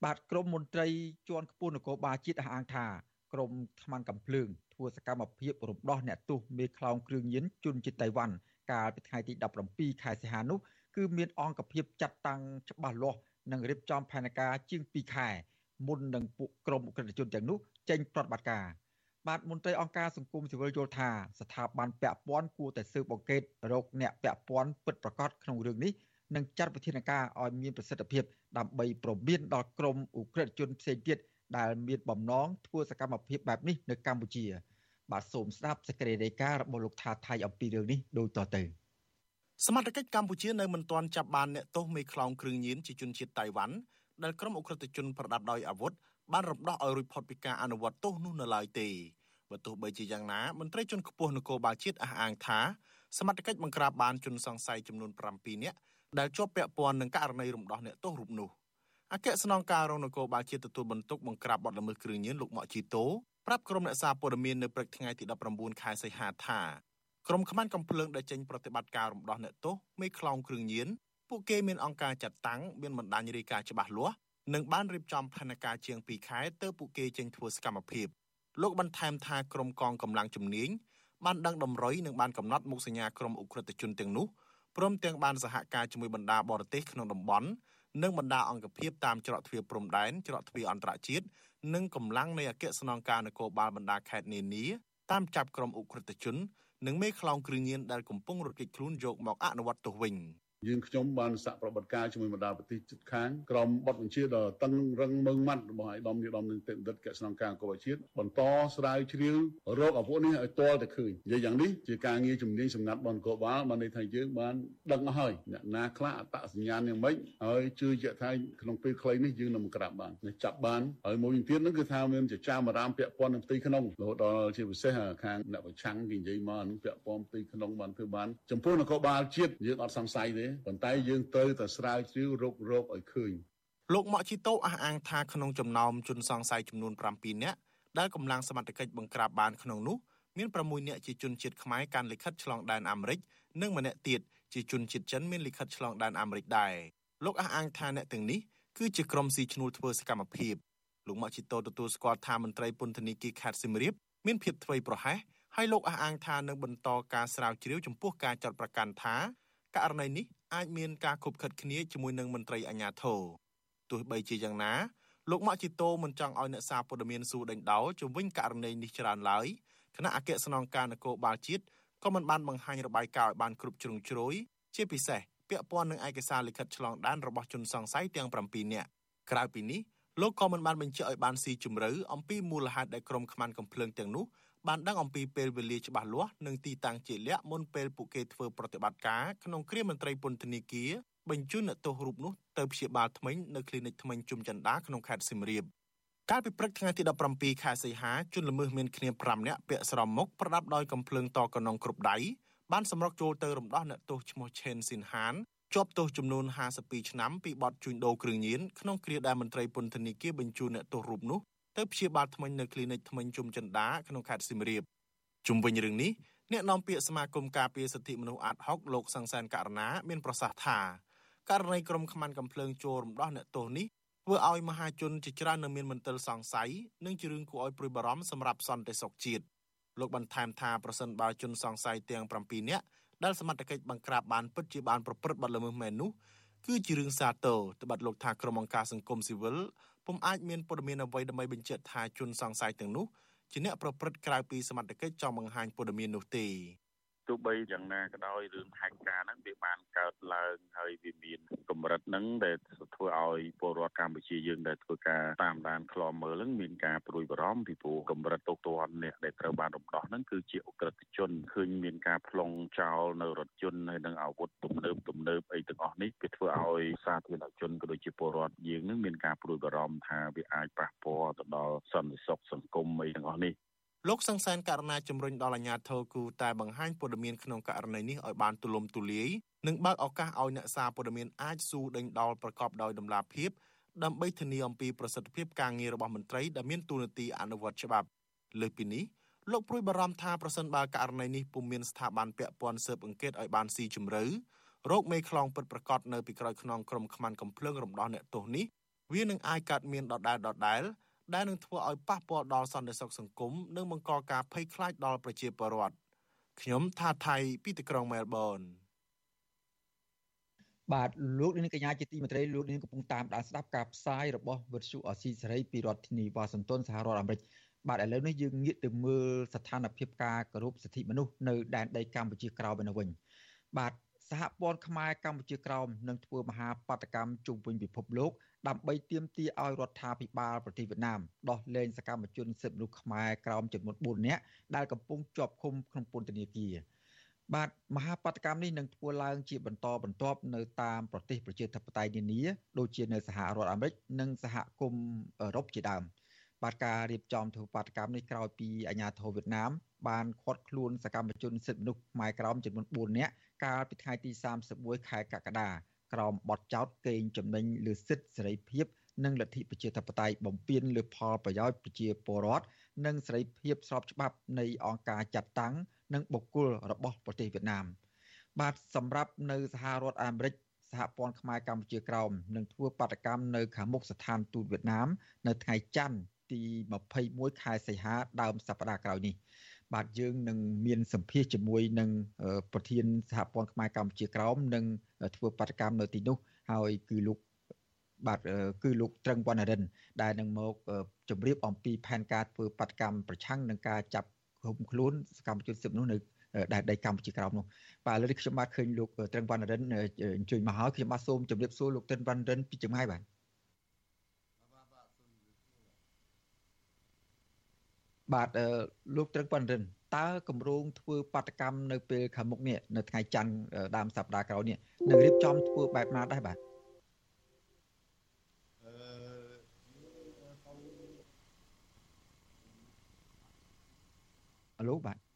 A: បាទក្រមមន្ត្រីជាន់ខ្ពស់នគរបាលជាតិអះអាងថាក្រមថ្មកំភ្លើងធ្វើសកម្មភាពរំដោះអ្នកទោសមេខ្លោងគ្រឿងញៀនជនជាតិតៃវ៉ាន់កាលពីថ្ងៃទី17ខែសីហានោះគឺមានអង្គភាពចាត់តាំងច្បាស់លាស់និងរៀបចំផែនការជាង2ខែមុននឹងពួកក្រមអ ுக ្រិតជនទាំងនោះចេញប្រតិបត្តិការ បាទមន្ត្រីអង្គការសង្គមស៊ីវិលយល់ថាស្ថាប័នពាក់ព័ន្ធគួរតែស៊ើបអង្កេតរកអ្នកពាក់ព័ន្ធពិតប្រាកដក្នុងរឿងនេះនិងចាត់វិធានការឲ្យមានប្រសិទ្ធភាពដើម្បីប្រមានដល់ក្រមអ ுக ្រិតជនផ្សេងទៀតដែលមានបំណងធ្វើសកម្មភាពបែបនេះនៅកម្ពុជា បាទសូមស្ដាប់សេចក្តីរាយការណ៍របស់លោកថាថៃអំពីរឿងនេះដូចតទៅ
K: សមត្ថកិច្ចកម្ពុជានៅមិនទាន់ចាប់បានអ្នកទោសមេខ្លោងគ្រឿងញៀនជាជនជាតិតៃវ៉ាន់ដែលក្រុមអ ுக ្រិតជនប្រដាប់ដោយអាវុធ បានរំដោះឲ្យរួចផុតពីការអនុវត្តទោសនោះនៅឡើយទេបើទោះបីជាយ៉ាងណាមន្ត្រីជាន់ខ្ពស់នគរបាលជាតិអះអាងថាសមត្ថកិច្ចបង្ក្រាបបានជនសង្ស័យចំនួន7នាក់ដែលជាប់ពាក់ព័ន្ធនឹងករណីរំដោះអ្នកទោសរូបនោះអគ្គស្នងការរងនគរបាលជាតិទទួលបន្ទុកបង្ក្រាបបទល្មើសគ្រឿងញៀនលោកម៉ាក់ជីតូប្រាប់ក្រុមអ្នកសារព័ត៌មាននៅព្រឹកថ្ងៃទី19ខែសីហាថាក្រុមខ្មាំងកំភ្លើងដែលចេញប្រតិបត្តិការរំដោះអ្នកទោសមេខ្លោងគ្រឿងញៀនពួកគេមានអង្គការចាត់តាំងមានបណ្ដាញរាយការណ៍ច្បាស់លាស់ និងបានរៀបចំផែនការជាង2ខែទើបពួកគេចេញធ្វើសកម្មភាពលោកបន្ថែមថាក្រុមកងកម្លាំងជំនាញបានដឹងតម្រុយនិងបានកំណត់មុខសញ្ញាក្រុមអ ுக ្រិតជនទាំងនោះព្រមទាំងបានសហការជាមួយបណ្ដាបរទេសក្នុងតំបន់និងបណ្ដាអង្គភាពតាមច្រកទ្វារព្រំដែនច្រកទ្វារអន្តរជាតិនិងកម្លាំងនៃអគ្គស្នងការនគរបាលបណ្ដាខេត្តនានាតាមចាប់ក្រុមអ ுக ្រិតជន និងមេខ្លោងគ្រឿងញៀនដែលកំពុងរត់គេចខ្លួនយកមកអនុវត្តទោសវិញ។
L: យើងខ្ញុំបានសាកប្រតិបត្តិការជាមួយបណ្ដាប្រទេសជិតខាងក្រមបទបញ្ជាដ៏តឹងរឹងមើងម៉ាត់របស់ឯកឧត្តមនាយឧត្តមនឹងទេវដិតកស្នងការកបជាតិបន្តស្រាវជ្រាវរោគអាពួកនេះឲ្យទាល់តែឃើញនិយាយយ៉ាងនេះជាការងារជំនាញសម្ងាត់បនកោបាលបានន័យថាយើងបានដឹងហើយអ្នកណាខ្លះអត្តសញ្ញាណយ៉ាងម៉េចហើយជឿជាក់ថាក្នុងពេលខ្លីនេះយើងនឹងក្រាបបានចាប់បានហើយមួយវិញទៀតហ្នឹងគឺថាមានចចាមអារាមពាក់ព័ន្ធនឹងផ្ទៃក្នុងរហូតដល់ជាពិសេសខាងអ្នកប្រឆាំងគេនិយាយមកនឹងពាក់ព័ន្ធផ្ទៃក្នុងបានធ្វើបានចំពោះនគរបាលជាតិយើងអត់សង្ស័យទេប៉ុន្តែយើងត្រូវតែស្រាវជ្រាវរករោគឲ្យឃើញ
K: លោកម៉ាក់ជីតូអះអាងថាក្នុងចំណោមជនសង្ស័យចំនួន7នាក់ដែលកម្លាំងសមត្ថកិច្ចបង្ក្រាបបានក្នុងនោះមាន6នាក់ជាជនជាតិខ្មែរកាន់លិខិតឆ្លងដែនអាមេរិកនិងម្នាក់ទៀតជាជនជាតិចិនមានលិខិតឆ្លងដែនអាមេរិកដែរលោកអះអាងថាអ្នកទាំងនេះគឺជាក្រុមស៊ីឈ្នួលធ្វើសកម្មភាពលោកម៉ាក់ជីតូទទួលស្គាល់ថាមន្ត្រីពន្ធនាគារខេត្តសៀមរាបមានភាពធ្វេសប្រហែសហើយលោកអះអាងថានឹងបន្តការស្រាវជ្រាវចំពោះការចាត់ប្រកាន់ថា ករណីនេះអាចមានការខົບខិតគ្នាជាមួយនឹងមន្ត្រីអាជ្ញាធរទោះបីជាយ៉ាងណាលោកម៉ាក់ជីតូមិនចង់ឲ្យអ្នកសារព័ត៌មានសួរដេញដោលជំវិញករណីនេះច្រើនឡើយគណៈអគ្គស្នងការនគរបាលជាតិក៏មិនបានបង្ហាញរបាយការណ៍ឲ្យបានគ្រប់ជ្រុងជ្រោយជាពិសេសពាក់ព័ន្ធនឹងឯកសារលិខិតឆ្លងដែនរបស់ជនសង្ស័យទាំង7នាក់ក្រៅពីនេះលោកក៏មិនបានបញ្ជាក់ឲ្យបានស៊ីជម្រៅអំពីមូលហេតុដែលក្រុមខ្មាំងកំភ្លើងទាំងនោះ បានដឹងអំពីពេលវេលាច្បាស់លាស់និងទីតាំងជាក់លាក់មុនពេលពួកគេធ្វើប្រតិបត្តិការក្នុងគ្រាមន្ត្រីពន្ធនាគារបញ្ជូនអ្នកទោសរូបនោះទៅព្យាបាលថ្មីនៅគ្លីនិកថ្មីជុំចន្ទាក្នុងខេត្តសៀមរាបកាលពីព្រឹកថ្ងៃទី17ខែសីហាជនល្មើសមានគ្នា5នាក់ពាក់ស្រោមមុខប្រដាប់ដោយកំភ្លើងតកណងគ្រប់ដៃបានសម្រុកចូលទៅរំដោះអ្នកទោសឈ្មោះឆេនស៊ីនហានជាប់ទោសចំនួន52ឆ្នាំពីបទជួញដូរគ្រឿងញៀនក្នុងគ្រាដែលមន្ត្រីពន្ធនាគារបញ្ជូនអ្នកទោសរូបនោះ ទៅព្យាបាលថ្មិញនៅគ្លីនិកថ្មិញជុំចិន្តាក្នុងខេត្តសៀមរាបជុំវិញរឿងនេះអ្នកនាំពាក្យសមាគមការពារសិទ្ធិមនុស្សអាត់ហុកលោកសង្សានករណាមានប្រសាសន៍ថាករណីក្រុមខ្មាន់កំភ្លើងចូលរំដោះអ្នកទោសនេះធ្វើឲ្យមហាជនជាច្រើននៅមានមន្ទិលសង្ស័យនិងជារឿងគួរឲ្យព្រួយបារម្ភសម្រាប់សន្តិសុខជាតិលោកបន្ថែមថាប្រសិនបើជនសង្ស័យទាំង7នាក់ដែលសមត្ថកិច្ចបង្ក្រាបបានពិតជាបានប្រព្រឹត្តបទល្មើសមែននោះគឺជារឿងសាទរត្បិតលោកថាក្រុមអង្គការសង្គមស៊ីវិល ពុំអាចមានព័ត៌មានអ្វីដើម្បីបញ្ជាក់ថាជនសង្ស័យទាំងនោះជាអ្នកប្រព្រឹត្តក្រៅពីសមត្ថកិច្ចចង់បង្ហាញព័ត៌មាននោះទេ
M: ទោះបីយ៉ាងណាក៏ដោយរឿងហេតុការណ៍ហ្នឹងវាបានកើតឡើងហើយវាមានកម្រិតហ្នឹងដែលធ្វើឲ្យពលរដ្ឋកម្ពុជាយើងដែលធ្វើការតាមដានឃ្លាំមើលហ្នឹងមានការព្រួយបារម្ភពីព្រោះកម្រិតទុកទណ្ឌអ្នកដែលត្រូវបានរំដោះហ្នឹងគឺជាអ ுக ្រិតជនឃើញមានការប្លង់ចោលនៅរថយន្តហើយនិងអាវុធទំនើបទំនើបអីទាំងអស់នេះវាធ្វើឲ្យសាធារណជនក៏ដូចជាពលរដ្ឋយើងនឹងមានការព្រួយបារម្ភថាវាអាចប៉ះពាល់ទៅដល់សន្តិសុខសង្គមអីទាំងអស់នេះ
K: លោកសង្សានករណីជំរុញដល់អាជ្ញាធរគូតែបង្ហាញព័ត៌មានក្នុងករណីនេះឲ្យបានទូលំទូលាយនិងបើកឱកាសឲ្យអ្នកសារព័ត៌មានអាចស៊ូដេញដោលប្រកបដោយតម្លាភាពដើម្បីធានាអំពីប្រសិទ្ធភាពការងាររបស់មន្ត្រីដែលមានទូនាទីអនុវត្តច្បាប់លើសពីនេះលោកព្រួយបារម្ភថាប្រសិនបើករណីនេះពុំមានស្ថាប័នពាក់ព័ន្ធស៊ើបអង្កេតឲ្យបានស៊ីជម្រៅរោគមេខ្លងពិតប្រាកដនៅពីក្រោយខ្នងក្រុមខ្មាន់កំភ្លើងរំដោះអ្នកទោសនេះវានឹងអាចកើតមានដដែលដដែល ដែលនឹងធ្វើឲ្យប៉ះពាល់ដល់សន្តិសុខសង្គមនិងបង្កការភ័យខ្លាចដល់ប្រជាពលរដ្ឋខ្ញុំថាថៃពីទីក្រុងមែលប៊ន
A: បាទលោកនាងកញ្ញាជាទីមេត្រីលោកនាងកំពុងតាមដានស្ដាប់ការផ្សាយរបស់វិទ្យុអស៊ីសេរីពីរដ្ឋធានីវ៉ាស៊ីនតោនសហរដ្ឋអាមេរិកបាទឥឡូវនេះយើងងាកទៅមើលស្ថានភាពការគោរពសិទ្ធិមនុស្សនៅដែនដីកម្ពុជាក្រៅវិញ បាទសហព័ន្ធខ្មែរកម្ពុជាក្រោមនឹងធ្វើមហាបដកម្មជុំវិញពិភពលោក ដើម្បីទាមទារឲ្យរដ្ឋាភិបាលប្រទេសវៀតណាមដោះលែងសកម្មជនសិទ្ធិមនុស្សខ្មែរក្រោមចំនួន4នាក់ដែលកំពុងជាប់ឃុំក្នុងពន្ធនាគារបាទមហាបដកម្មនេះនឹងធ្វើឡើងជាបន្តបន្ទាប់នៅតាមប្រទេសប្រជាធិបតេយ្យនានាដូចជានៅសហរដ្ឋអាមេរិកនិងសហគមន៍អឺរ៉ុបជាដើមបាទការរៀបចំធ្វើបាតកម្មនេះក្រោយពីអាញាធរវៀតណាមបានឃាត់ខ្លួនសកម្មជនសិទ្ធិមនុស្សខ្មែរក្រោមចំនួន4នាក់កាលពីថ្ងៃទី31ខែកក្កដា ក្រោមបទចោទកេងចំណេញលើសិទ្ធិសេរីភាពនិងលទ្ធិប្រជាធិបតេយ្យបំពានលើផលប្រយោជន៍ប្រជាពលរដ្ឋនិងសេរីភាពស្របច្បាប់នៃអង្គការចាត់តាំងនិងបុគ្គលរបស់ប្រទេសវៀតណាមបាទសម្រាប់នៅសហរដ្ឋអាមេរិកសហព័ន្ធខ្មែរកម្ពុជាក្រោមនឹងធ្វើបាតកម្មនៅខាងមុខស្ថានទូតវៀតណាមនៅថ្ងៃច័ន្ទទី21ខែសីហាដើមសប្តាហ៍ក្រោយនេះ បាទយើងនឹងមានសម្ភាសជាមួយនឹងប្រធានសហព័ន្ធខ្មែរកម្ពុជាក្រោមនិងធ្វើបដកម្មនៅទីនោះហើយគឺលោកបាទគឺលោកត្រឹងវណ្ណរិន ដែលនឹងមកជម្រាបអំពីផែនការធ្វើបដកម្មប្រឆាំងនឹងការចាប់ឃុំខ្លួនសកម្មជនសិទ្ធិមនុស្សនៅដែលដីកម្ពុជាក្រោមនោះបាទឥឡូវនេះខ្ញុំបាទឃើញលោកត្រឹងវណ្ណរិនអញ្ជើញមកហើយខ្ញុំបាទសូមជម្រាបសួរលោកត្រឹងវណ្ណរិនពីចម្ងាយបាទ បាទលោកត្រឹងវណ្ណរិនតើគម្រោងធ្វើបាតកម្មនៅពេលខាងមុខនេះនៅថ្ងៃច័ន្ទដើមសប្តាហ៍ក្រោយនេះនឹងរៀបចំធ្វើបែបណាដែរបាទអឺឡូបាទ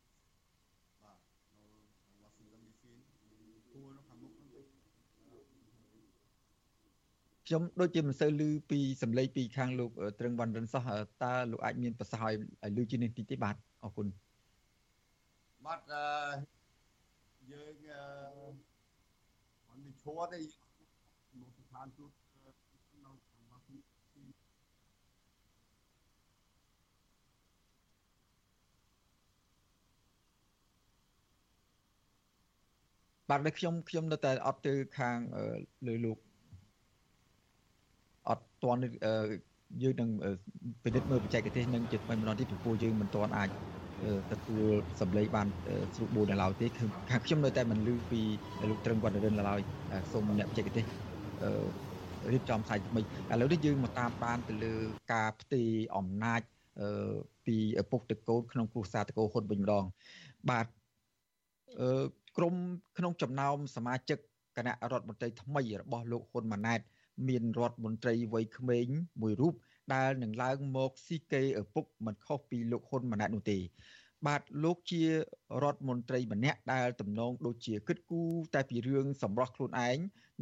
A: ខ្ញុំដូចជាមិនសូវឮពីសម្លេងពីខាងលោកត្រឹងវណ្ណរិនសោះតើលោកអាចមានប្រសាសន៍ឲ្យឮជានេះតិចទេបាទអរគុណ
N: បាទអឺយើងអឺអត់មានឈួតទេមកស្ថានទូតនៅក្នុង
A: បាទដូចខ្ញុំខ្ញុំនៅតែអត់ទៅខាងលើលោកអត់ ទាន់យើងនឹងពិនិត្យមើលបច្ចេកទេសនឹងជាថ្មីម្ដងទៀតពីព្រោះយើងមិនទាន់អាចទទួលសម្លេងបានស្រួលបួននៅឡើយទេគឺខាងខ្ញុំនៅតែមិនឮពីលោកត្រឹមវណ្ណរិនឡើយសូមអ្នកបច្ចេកទេសរៀបចំផ្សាយថ្មីឥឡូវនេះយើងមកតាមបានទៅលើការផ្ទេរអំណាចពីឪពុកទៅកូនក្នុងគ្រួសារតកោហ៊ុនវិញម្ដងបាទក្រមក្នុងចំណោមសមាជិកគណៈរដ្ឋមន្ត្រីថ្មីរបស់លោកហ៊ុនម៉ាណែត មានរដ្ឋមន្ត្រីវ័យក្មេងមួយរូបដែលនឹងឡើងមកស៊ីកេឪពុកមិនខុសពីលោកហ៊ុនម៉ាណែតនោះទេ បាទលោកជារដ្ឋមន្ត្រីម្នាក់ដែលទំនងដូចជាគិតគូរតែពីរឿងសម្រស់ខ្លួនឯង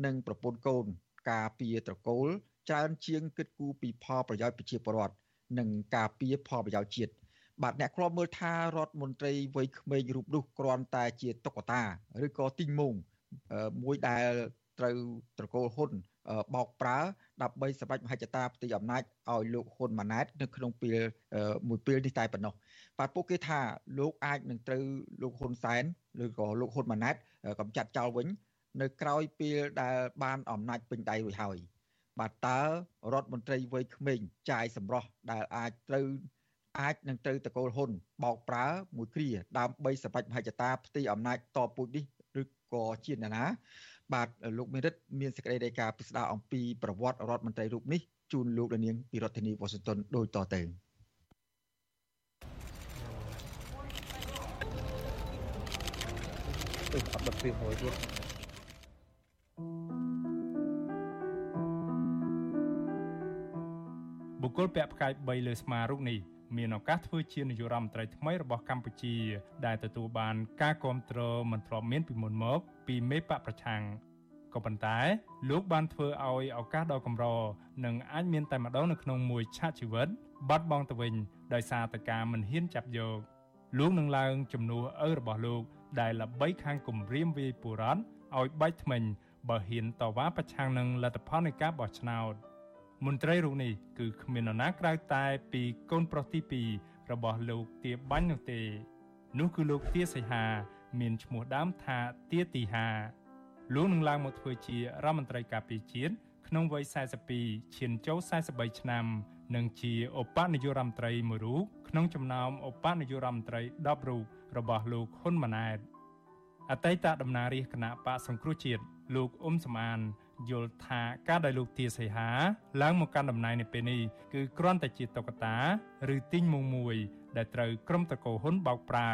A: និងប្រពន្ធកូន ការពារត្រកូលច្រើនជាងគិតគូរពីផលប្រយោជន៍ប្រជាពលរដ្ឋនិងការពារផលប្រយោជន៍ជាតិបាទអ្នកគ្រាន់មើលថារដ្ឋមន្ត្រីវ័យក្មេងរូបនោះគ្រាន់តែជាតុក្កតាឬក៏ទីងមងមួយដែលត្រូវត្រកូលហ៊ុន បោកប្រើដើម្បីសម្រេចមហិច្ឆតាផ្ទៃអំណាចឲ្យលោកហ៊ុនម៉ាណែតនៅក្នុងពេលមួយពេលនេះតែប៉ុណ្ណោះបាទពួកគេថាលោកអាចនឹងត្រូវលោកហ៊ុនសែនឬក៏លោកហ៊ុនម៉ាណែតកំចាត់ចោលវិញ នៅក្រោយពេលដែលបានអំណាចពេញដៃរួចហើយបាទតើរដ្ឋមន្ត្រីវ័យក្មេងចាយសម្រោះដែលអាចត្រូវអាចនឹងត្រូវតកូលហ៊ុនបោកប្រើមួយគ្រាដើម្បីសម្រេចមហិច្ឆតាផ្ទៃអំណាចតពូជនេះឬក៏ជាណា បាទលោកមេរិតមានសេចក្តីរាយការណ៍ពិស្ដារអំពីប្រវត្តិរដ្ឋមន្ត្រីរូបនេះជូនលោកនាងពីរដ្ឋធានីវ៉ាស៊ីនតោនដូចតទៅអឺអត់បិទពីមួយទៀត
O: បុគ្គលពាក់ផ្កាយ3លើស្មារូបនេះ មានឱកាសធ្វើជានាយករដ្ឋមន្ត្រីថ្មីរបស់កម្ពុជា ដែលទទួលបានការគ្រប់គ្រងមិនធ្លាប់មានពីមុនមក ពីមេបកប្រឆាំងក៏ប៉ុន្តែ លោកបានធ្វើឲ្យឱកាសដ៏កម្រនិងអាចមានតែម្ដងនៅក្នុងមួយឆាកជីវិតបាត់បង់ទៅវិញដោយសារតែការមិនហ៊ានចាប់យកលោកនឹងឡើងជំនួសឪរបស់លោក ដែលល្បីខាងគម្រាមវាយបុរដ្ឋឲ្យបែកថ្មិញបើហ៊ានតវ៉ាប្រឆាំងនឹងលទ្ធផលនៃការបោះឆ្នោត។ មន្ត្រីរូបនេះគឺគ្មាននរណាក្រៅតែពីកូនប្រុសទី2របស់លោកទាបាញ់នោះទេ នោះគឺលោកទាសីហា មានឈ្មោះដើមថាទាទីហាលោកនឹងឡើងមកធ្វើជារដ្ឋមន្ត្រីការពារជាតិក្នុងវ័យ42ឈានចូល43ឆ្នាំនិងជាឧបនាយករដ្ឋមន្ត្រីមួយរូបក្នុងចំណោមឧបនាយករដ្ឋមន្ត្រី10រូបរបស់លោកហ៊ុនម៉ាណែតអតីតតំណាងរាជគណៈបកសង្គ្រោះជាតិលោកអ៊ុំសំអាន យល់ថាការដែលលោកទាសីហាឡើងមកកាន់តំណែងនៅពេលនេះគឺគ្រាន់តែជាតុក្កតាឬទីងមុងមួយ ដែលត្រូវក្រុមតកោហ៊ុនបោកប្រើ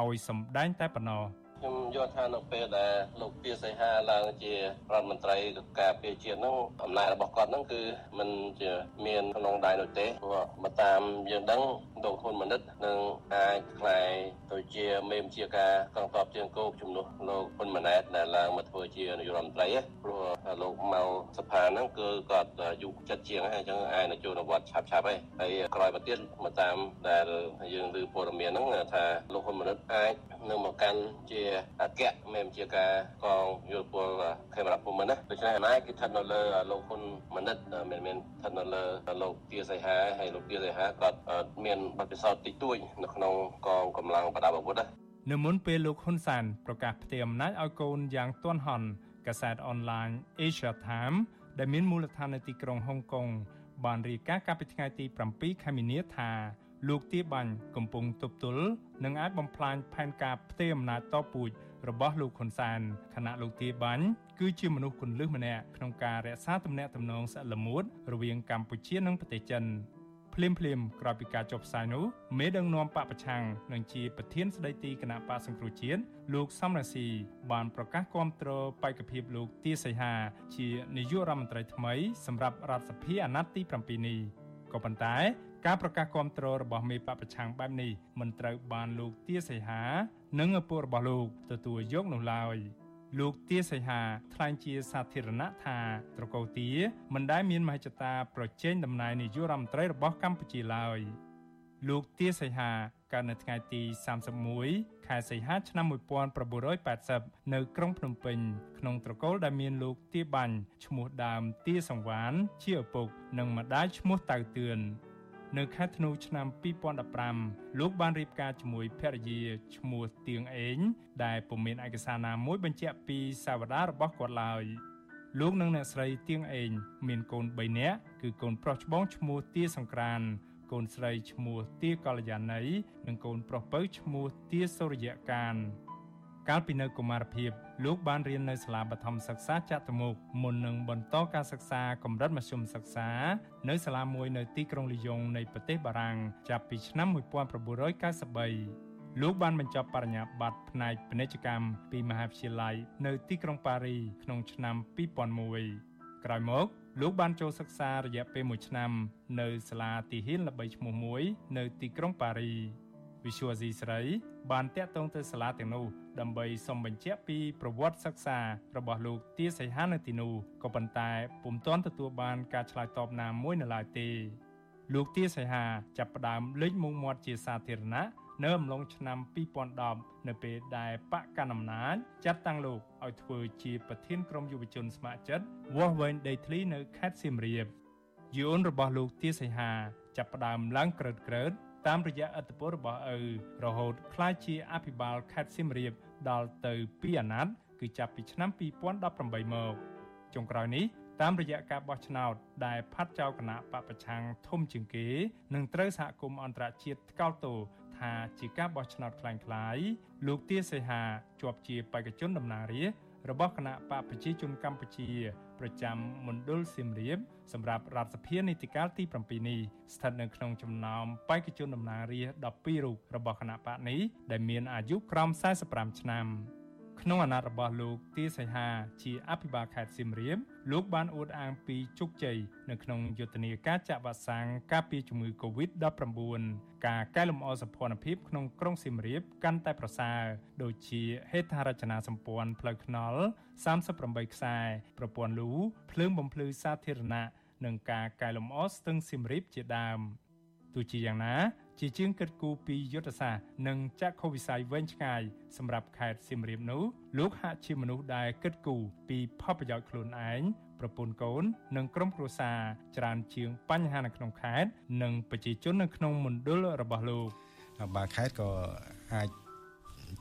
O: ឲ្យសម្ដែងតែប៉ុណ្ណោះ
P: ខ្ញុំ យល់ថានៅពេលដែលលោកទាសីហាឡើងជារដ្ឋមន្ត្រីការពារជាតិហ្នឹងអំណាចរបស់គាត់ហ្នឹងគឺมันជាមានក្នុងដៃនោះទេព្រោះមកតាមយើងដឹងលោកហ៊ុនម៉ាណិតនឹងអាចខ្លាយទៅជាមេមជាការកងទ័ពជើងគោកជំនួសលោកហ៊ុនម៉ាណែតដែលឡើងមកធ្វើជានាយករដ្ឋមន្ត្រីព្រោះលោកមកសភាហ្នឹងគឺគាត់យុគចិត្តជាងហើយអញ្ចឹងអាចនឹងចូលនវត្តឆាប់ឆាប់ហើយហើយក្រោយមកទៀតមកតាមដែលយើងឮព័ត៌មានហ្នឹងថាលោកហ៊ុនម៉ាណិតអាចនឹងមកកាន់ជាអគ្គមេបញ្ជាការកងយោធពលខេមរៈភូមិន្ទណាដូច្នេះអាណាគឺស្ថិតនៅលើលោកហ៊ុនម៉ាណិតមិនមែនស្ថិតនៅលើលោកទាសីហាហើយលោកទាសីហាក៏មានបទពិសោធន៍តិចតួចនៅក្នុងកងកម្លាំងប្រដាប់អាវុធណា
O: នៅមុនពេលលោកហ៊ុនសានប្រកាសផ្ទេរអំណាចឲ្យកូនយ៉ាងទាន់ហន់កាសែតអនឡាញ Asia Time ដែលមានមូលដ្ឋាននៅទីក្រុងហុងកុងបានរាយការណ៍កាលពីថ្ងៃទី7ខែមីនាថាលោកទាបាញ់កំពុងទប់ទល់នឹងអាចបំផ្លាញផែនការផ្ទេរអំណាចតពូជ របស់លោកហ៊ុនសានខណៈលោកទាបាញ់គឺជាមនុស្សគន្លឹះម្នាក់ក្នុងការរក្សាទំនាក់ទំនងសិលមួតរវាងកម្ពុជានិងប្រទេសចិនភ្លាមភ្លាមក្រោយពីការចុះផ្សាយនោះមេដឹកនាំបកប្រឆាំងនិងជាប្រធានស្ដីទីគណៈបកសង្គ្រោះជាតិលោកសំរាស៊ីបានប្រកាសគាំទ្របេក្ខភាពលោកទាសីហា ជានាយករដ្ឋមន្ត្រីថ្មីសម្រាប់រដ្ឋសភាអាណត្តិទី7នេះក៏ប៉ុន្តែ ការប្រកាសគាំទ្ររបស់មេបពប្រឆាំងបែបនេះមិនត្រូវបានលោកទាសីហា និងឪពុករបស់លោកទទួលយកនោះឡើយលោកទាសីហាថ្លែងជាសាធារណៈថាត្រកូលទាមិនដែលមានមហិច្ឆតាប្រជែងតំណែងនាយករដ្ឋមន្ត្រីរបស់កម្ពុជាឡើយលោកទាសីហាកើតនៅថ្ងៃទី31ខែសីហាឆ្នាំ1980នៅក្រុងភ្នំពេញក្នុងត្រកូលដែលមានលោកទាបាញ់ឈ្មោះដើមទាសង្វានជាឪពុកនិងម្ដាយឈ្មោះតៅតឿន នៅខែធ្នូឆ្នាំ2015លោកបានរៀបការជាមួយភរិយាឈ្មោះទៀងអេងដែលពុំមានឯកសារណាមួយបញ្ជាក់ពីសាវតារបស់គាត់ឡើយលោកនិងអ្នកស្រីទៀងអេងមានកូន3នាក់គឺកូនប្រុសច្បងឈ្មោះទាសង្ក្រានកូនស្រីឈ្មោះទាកល្យាណីនិងកូនប្រុសពៅឈ្មោះទាសូរ្យកាន កាលពីនៅកុមារភាព លោកបានរៀននៅសាលាបឋមសិក្សាចតុមុខមុននឹងបន្តការសិក្សាកម្រិតមធ្យមសិក្សា នៅសាលាមួយនៅទីក្រុងលីយ៉ុងនៃប្រទេសបារាំងចាប់ពីឆ្នាំ1993លោកបានបញ្ចប់បរិញ្ញាបត្រផ្នែកពាណិជ្ជកម្មពីមហាវិទ្យាល័យនៅទីក្រុងប៉ារីក្នុងឆ្នាំ2001ក្រោយមក លោកបានចូលសិក្សារយៈពេល1ឆ្នាំ នៅសាលាទីហ៊ានល្បីឈ្មោះមួយ នៅទីក្រុងប៉ារីវិសុវអាស៊ីស្រី បានតាក់ទងទៅសាលាទាំងនោះដើម្បីសុំបញ្ជាក់ពីប្រវត្តិសិក្សារបស់លោកទាសីហានៅទីនោះក៏ប៉ុន្តែពុំទាន់ទទួលបានការឆ្លើយតបណាមួយនៅឡើយទេលោកទាសីហាចាប់ផ្ដើមលេចមុខមាត់ជាសាធារណៈនៅអំឡុងឆ្នាំ2010នៅពេលដែលបកកណ្ដាលអំណាចចាត់តាំងលោកឲ្យធ្វើជាប្រធានក្រុមយុវជនស្ម័គ្រចិត្តវាស់វែងដីធ្លីនៅខេត្តសៀមរាបយូនរបស់លោកទាសីហាចាប់ផ្ដើមឡើងក្រើតក្រើត តាមរយៈអត្តពលរបស់ឪរហូតក្លាយជាអភិបាលខេត្តសៀមរាបដល់ទៅ2អាណត្តិគឺចាប់ពីឆ្នាំ2018មកចុងក្រោយនេះតាមរយៈការបោះឆ្នោតដែលផាត់ចោលគណៈបពប្រឆាំងធំជាងគេនឹងត្រូវសហគមន៍អន្តរជាតិថ្កោលទោសថាជាការបោះឆ្នោតคล้ายៗលោកទាសីហាជាប់ជាបេក្ខជនតំណាងរាស្ត្ររបស់គណៈបកប្រជាជនកម្ពុជា ប្រចាំមណ្ឌលសៀមរាបសម្រាប់រដ្ឋសភានីតិកាលទី7នេះស្ថិតនៅក្នុងចំណោមបេក្ខជនតំណាងរាស្ត្រ12រូបរបស់គណៈបកនេះដែលមានអាយុក្រោម45ឆ្នាំ។ ក្នុងអាណត្តិរបស់លោកទាសីហាជាអភិបាលខេត្តសៀមរាបលោកបានអួតអាងពីជោគជ័យនៅក្នុងយុទ្ធនាការចាក់វ៉ាក់សាំងការពារជំងឺ Covid-19 ការកែលម្អសម្ព័ន្ធភាពក្នុងក្រុងសៀមរាបកាន់តែប្រសើរដូចជាហេដ្ឋារចនាសម្ព័ន្ធផ្លូវថ្នល់38ខ្សែប្រព័ន្ធលូភ្លើងបំភ្លឺសាធារណៈនិងការកែលម្អស្ទឹងសៀមរាបជាដើមទោះជាយ៉ាងណា ជាជាងគិតគូរពីយុទ្ធសាស្ត្រនិងចក្ខុវិស័យវែងឆ្ងាយសម្រាប់ខេត្តសៀមរាបនោះលោកហាក់ជាមនុស្សដែលគិតគូរពីផលប្រយោជន៍ខ្លួនឯងប្រពន្ធកូននិងក្រុមគ្រួសារច្រើនជាងបញ្ហានៅក្នុងខេត្តនិងប្រជាជននៅក្នុងមណ្ឌលរបស់លោក
Q: បាទខេត្តក៏អាច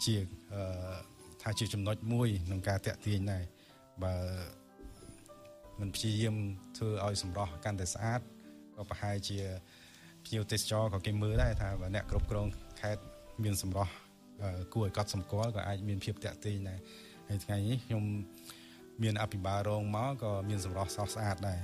Q: ជាថាជាចំណុចមួយក្នុងការតាក់ទាញដែរបើមិនព្យាយាមធ្វើឲ្យសម្រស់កាន់តែស្អាតក៏ប្រហែលជា ភ្ញៀវទេសចរក៏គេមើលដែរថាបើអ្នកគ្រប់គ្រងខេត្តមានសម្រស់គួរឲ្យកត់សម្គាល់ក៏អាចមានភាពតាក់ទាញដែរហើយថ្ងៃនេះខ្ញុំមានអភិបាលរងមកក៏មានសម្រស់ស្រស់ស្អាតដែរ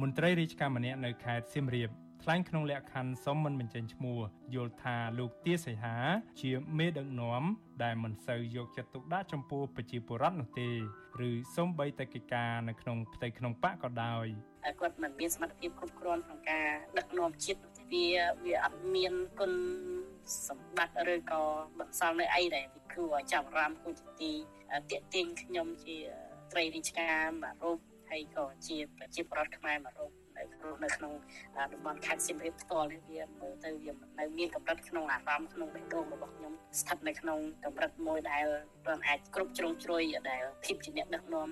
O: មន្ត្រីរាជការម្នាក់នៅខេត្តសៀមរាប ថ្លែងក្នុងលក្ខខណ្ឌសុំមិនបញ្ចេញឈ្មោះយល់ថាលោកទាសីហា ជាមេដឹកនាំដែលមិនសូវយកចិត្តទុកដាក់ចំពោះប្រជាពលរដ្ឋនោះទេឬសូម្បីតែកិច្ចការនៅក្នុងផ្ទៃក្នុងបកក៏ដោយ
R: គាត់មិនមានសមត្ថភាពគ្រប់គ្រាន់ក្នុងការដឹកនាំជាតិវាវាអត់មានគុណសម្បត្តិឬក៏បន្សល់នៅអីដែលគួរឲ្យចាប់អារម្មណ៍គួរជាទីតាក់ទាញខ្ញុំជាត្រីរាជការមួយរូបហើយក៏ជាប្រជាពលរដ្ឋខ្មែរមួយរូប នៅក្នុងនៅក្នុងតំបន់ខេត្តសៀមរាបផ្ទាល់នេះវាមើលទៅវានៅមានកម្រិតក្នុងអារម្មណ៍ក្នុងបេះដូងរបស់ខ្ញុំស្ថិតនៅក្នុងកម្រិតមួយដែលមិនអាចគ្រប់ជ្រុងជ្រោយដែលភាពជាអ្នកដឹកនាំ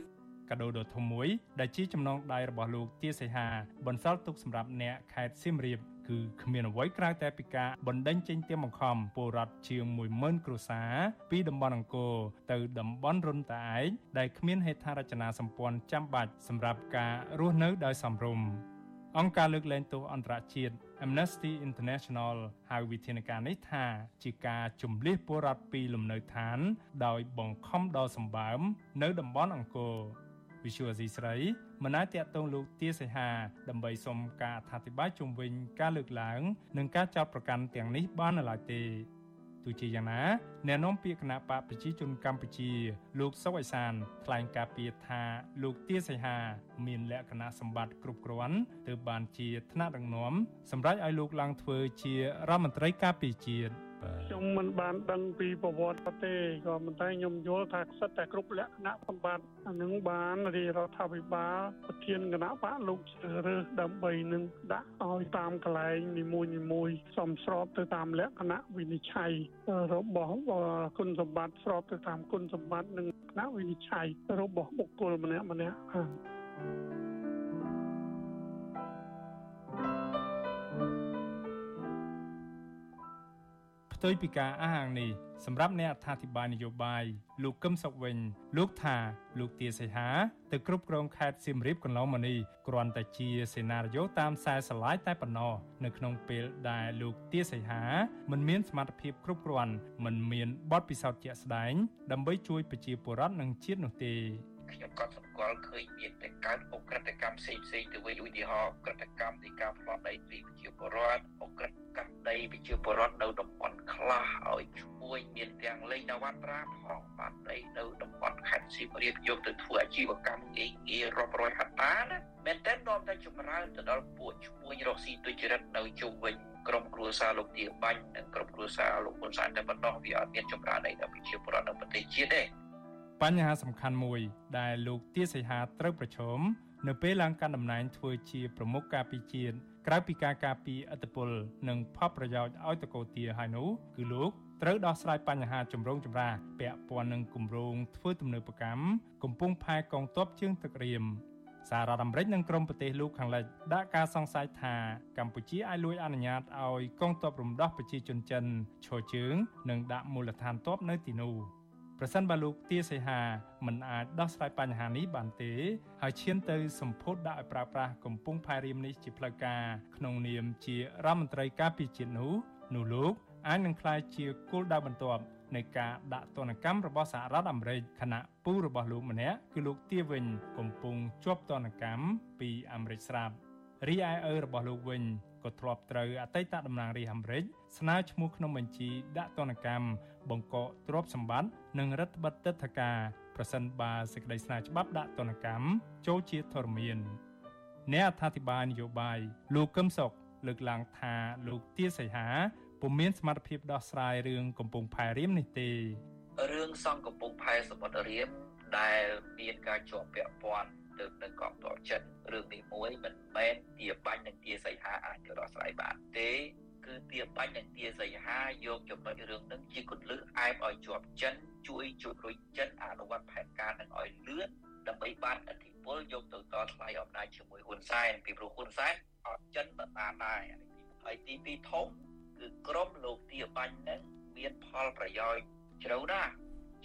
O: កាដូដ៏ធំមួយដែលជាចំណងដៃរបស់លោកទាសីហាបន្សល់ទុកសម្រាប់អ្នកខេត្តសៀមរាបគឺគ្មានអ្វីក្រៅតែពីការបណ្ដេញចេញទៀមបង្ខំពលរដ្ឋជាង10000គ្រួសារពីតំបន់អង្គរទៅតំបន់រុនតាឯកដែលគ្មានហេដ្ឋារចនាសម្ព័ន្ធចាំបាច់សម្រាប់ការរស់នៅដោយសមរម្យ អង្គការលើកលែងទោសអន្តរជាតិ Amnesty International ហៅវិធានការនេះថាជាការជំលះពលរដ្ឋពីលំនៅឋាន ដោយបង្ខំដល់សម្បើម នៅតំបន់អង្គរវិសុវអសីស្រីមិនអាចតាក់ទងលោកទាសីហាដើម្បីសុំការអធិប្បាយជុំវិញការលើកឡើង និងការចោទប្រកាន់ទាំងនេះបាននៅឡើយទេ ទោះជាយ៉ាងណាអ្នកនាំពាក្យគណៈបកប្រជាជនកម្ពុជា លោកសុកអេសានថ្លែងការពីថាលោកទាសីហា មានលក្ខណៈសម្បត្តិគ្រប់គ្រាន់ទើបបានជាថ្នាក់ដឹកនាំសម្រាប់ឲ្យលោកឡើងធ្វើជារដ្ឋមន្ត្រីការពារជាតិ
S: ខ្ញុំមិនបានដឹងពីប្រវត្តិទេក៏ប៉ុន្តែខ្ញុំយល់ថាសិតតែគ្រប់លក្ខណៈសម្បត្តិអានឹងបានរាជរដ្ឋាភិបាលប្រធានគណៈបកលោកជ្រើសរើសដើម្បីនឹងដាក់ឲ្យតាមកន្លែងនីមួយនីមួយសមស្របទៅតាមលក្ខណៈវិនិច្ឆ័យរបស់គុណសម្បត្តិស្របទៅតាមគុណសម្បត្តិនិងគណៈវិនិច្ឆ័យរបស់បុគ្គលម្នាក់ម្នាក់បាទ
O: ទុយពីការអះអាងនេះសម្រាប់អ្នកអត្ថាធិប្បាយនយោបាយលោកកឹមសុខវិញ លោកថាលោកទាសីហាទៅគ្រប់គ្រងខេត្តសៀមរាបកន្លងមកនេះគ្រាន់តែជាសេណារីយ៉ូតាមខ្សែស្រឡាយតែប៉ុណ្ណោះនៅក្នុងពេលដែលលោកទាសីហាមិនមានសមត្ថភាពគ្រប់គ្រាន់មិនមានបទពិសោធន៍ជាក់ស្ដែងដើម្បីជួយប្រជាពលរដ្ឋនិងជាតិនោះទេ
T: ខ្ញុំក៏សម្គាល់ឃើញមានតែកើតអក្រិតកម្មផ្សេងផ្សេងទៅវិញឧទាហរណ៍អក្រិតកម្មនៃការផ្លោះដីពីប្រជាពលរដ្ឋអក្រិតកម្មដីប្រជាពលរដ្ឋនៅតំបន់ខ្លះឲ្យជួយមានទាំងលេងនវត្រាផងបានដីនៅតំបន់ខេត្តសៀមរាបយកទៅធ្វើអាជីវកម្មងាយងាយរាប់រយហត្តាណាមែនតើនាំតែចម្រើនទៅដល់ពួកឈ្មួញរកស៊ីទុច្ចរិតនៅជុំវិញក្រុមគ្រួសារលោកទាបាញ់និងក្រុមគ្រួសារលោកហ៊ុនសែនតែប៉ុណ្ណោះវាអត់មានចម្រើនអីដល់ប្រជាពលរដ្ឋនៅប្រទេសជាតិទេ
O: បញ្ហាសំខាន់មួយ ដែលលោកទាសីហាត្រូវប្រឈមនៅពេលឡើងកាន់តំណែងធ្វើជាប្រមុខការពីជាតិក្រៅពីការការពីអធិបុលនិងផលប្រយោជន៍ឲ្យតកូទាហើយនោះគឺលោកត្រូវដោះស្រាយបញ្ហាចម្រូងចម្រាសពាក់ព័ន្ធនឹងគម្រោងធ្វើទំនើបកម្មកំពុងផែកងទ័ពជើងទឹករៀមសាររដ្ឋអាមេរិកនិងក្រុមប្រទេសលោកខាងលិចដាក់ការសង្ស័យថាកម្ពុជាអាចលួចអនុញ្ញាតឲ្យកងទ័ពរំដោះប្រជាជនចិនឈរជើង និងដាក់មូលដ្ឋានទ័ពនៅទីនោះ។ ប្រសិនបើលោកទាសីហាមិនអាចដោះស្រាយបញ្ហានេះបានទេ ហើយឈានទៅសម្ពោធដាក់ឲ្យប្រើប្រាស់កំពុងផែរៀមនេះជាផ្លូវការក្នុងនាមជារដ្ឋមន្ត្រីការពារជាតិនោះនោះលោកអាចនឹងក្លាយជាគោលដៅបន្ទាប់នៃការដាក់ទណ្ឌកម្មរបស់សហរដ្ឋអាមេរិកខណៈពូរបស់លោកម្នាក់គឺលោកទាវិញកំពុងជាប់ទណ្ឌកម្មពីអាមេរិកស្រាប់រីឯឪរបស់លោកវិញក៏ធ្លាប់ត្រូវអតីតតំណាងរាស្ត្រអាមេរិកស្នើឈ្មោះក្នុងបញ្ជីដាក់ទណ្ឌកម្ម បង្កកទ្រព្យសម្បត្តិនិងរដ្ឋបិទទឹកធការប្រសិនបើសេចក្តីស្នើច្បាប់ដាក់ទណ្ឌកម្មចូលជាធរមានអ្នកអត្ថាធិប្បាយនយោបាយលោកកឹមសុខលើកឡើងថាលោកទាសីហាពុំមានសមត្ថភាពដោះស្រាយរឿងកំពង់ផែរៀមនេះទេ
T: រឿងសង់កំពង់ផែសមុទ្ររៀមដែលមានការជាប់ពាក់ព័ន្ធទៅនឹងកងទ័ពចិនរឿងនេះមួយមិនមែនទាបាញ់និងទាសីហាអាចទៅដោះស្រាយបានទេ គឺទាបាញ់និងទាសីហាយកចំណុចរឿងនឹងជាគន្លឹះអែបឲ្យជាប់ចិនជួយជួយរុញចិនអនុវត្តផែនការនឹងឲ្យលឿនដើម្បីបានអធិបុលយកទៅតថ្លៃអំណាចជាមួយហ៊ុនសែនពីព្រោះហ៊ុនសែនអត់ចិនបតាដែរហើយទី2ធំគឺក្រមលោកទាបាញ់នឹងមានផលប្រយោជន៍ជ្រៅណាស់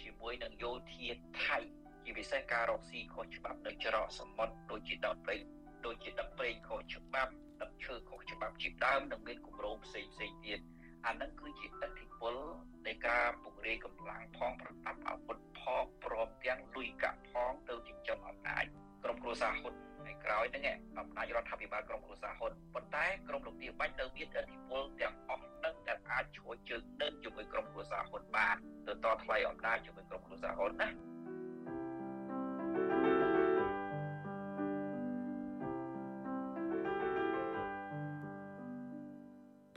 T: ជាមួយនឹងយោធាថៃជាពិសេសការរកស៊ីខុសច្បាប់នៅច្រកសមុទ្រដូចជាដោតព្រៃដូចជាដឹកព្រៃខុសច្បាប់ ដឹកឈើខុសច្បាប់ជាដើមនិងមានគម្រោងផ្សេងផ្សេងទៀតអានឹងគឺជាឥទ្ធិពលនៃការពង្រាយកម្លាំងផងប្រដាប់អាវុធផងព្រមទាំងលុយកាក់ផងទៅចិញ្ចឹមអំណាចក្រុមគ្រួសារហ៊ុនហើយក្រោយហ្នឹងអំណាចរដ្ឋាភិបាលក្រុមគ្រួសារហ៊ុនប៉ុន្តែក្រុមលោកទាបាញ់នៅមានឥទ្ធិពលទាំងអស់នឹងដែលអាចជួយជើងនឹងជាមួយក្រុមគ្រួសារហ៊ុនបានទៅតថ្លៃអំណាចជាមួយក្រុមគ្រួសារហ៊ុនណា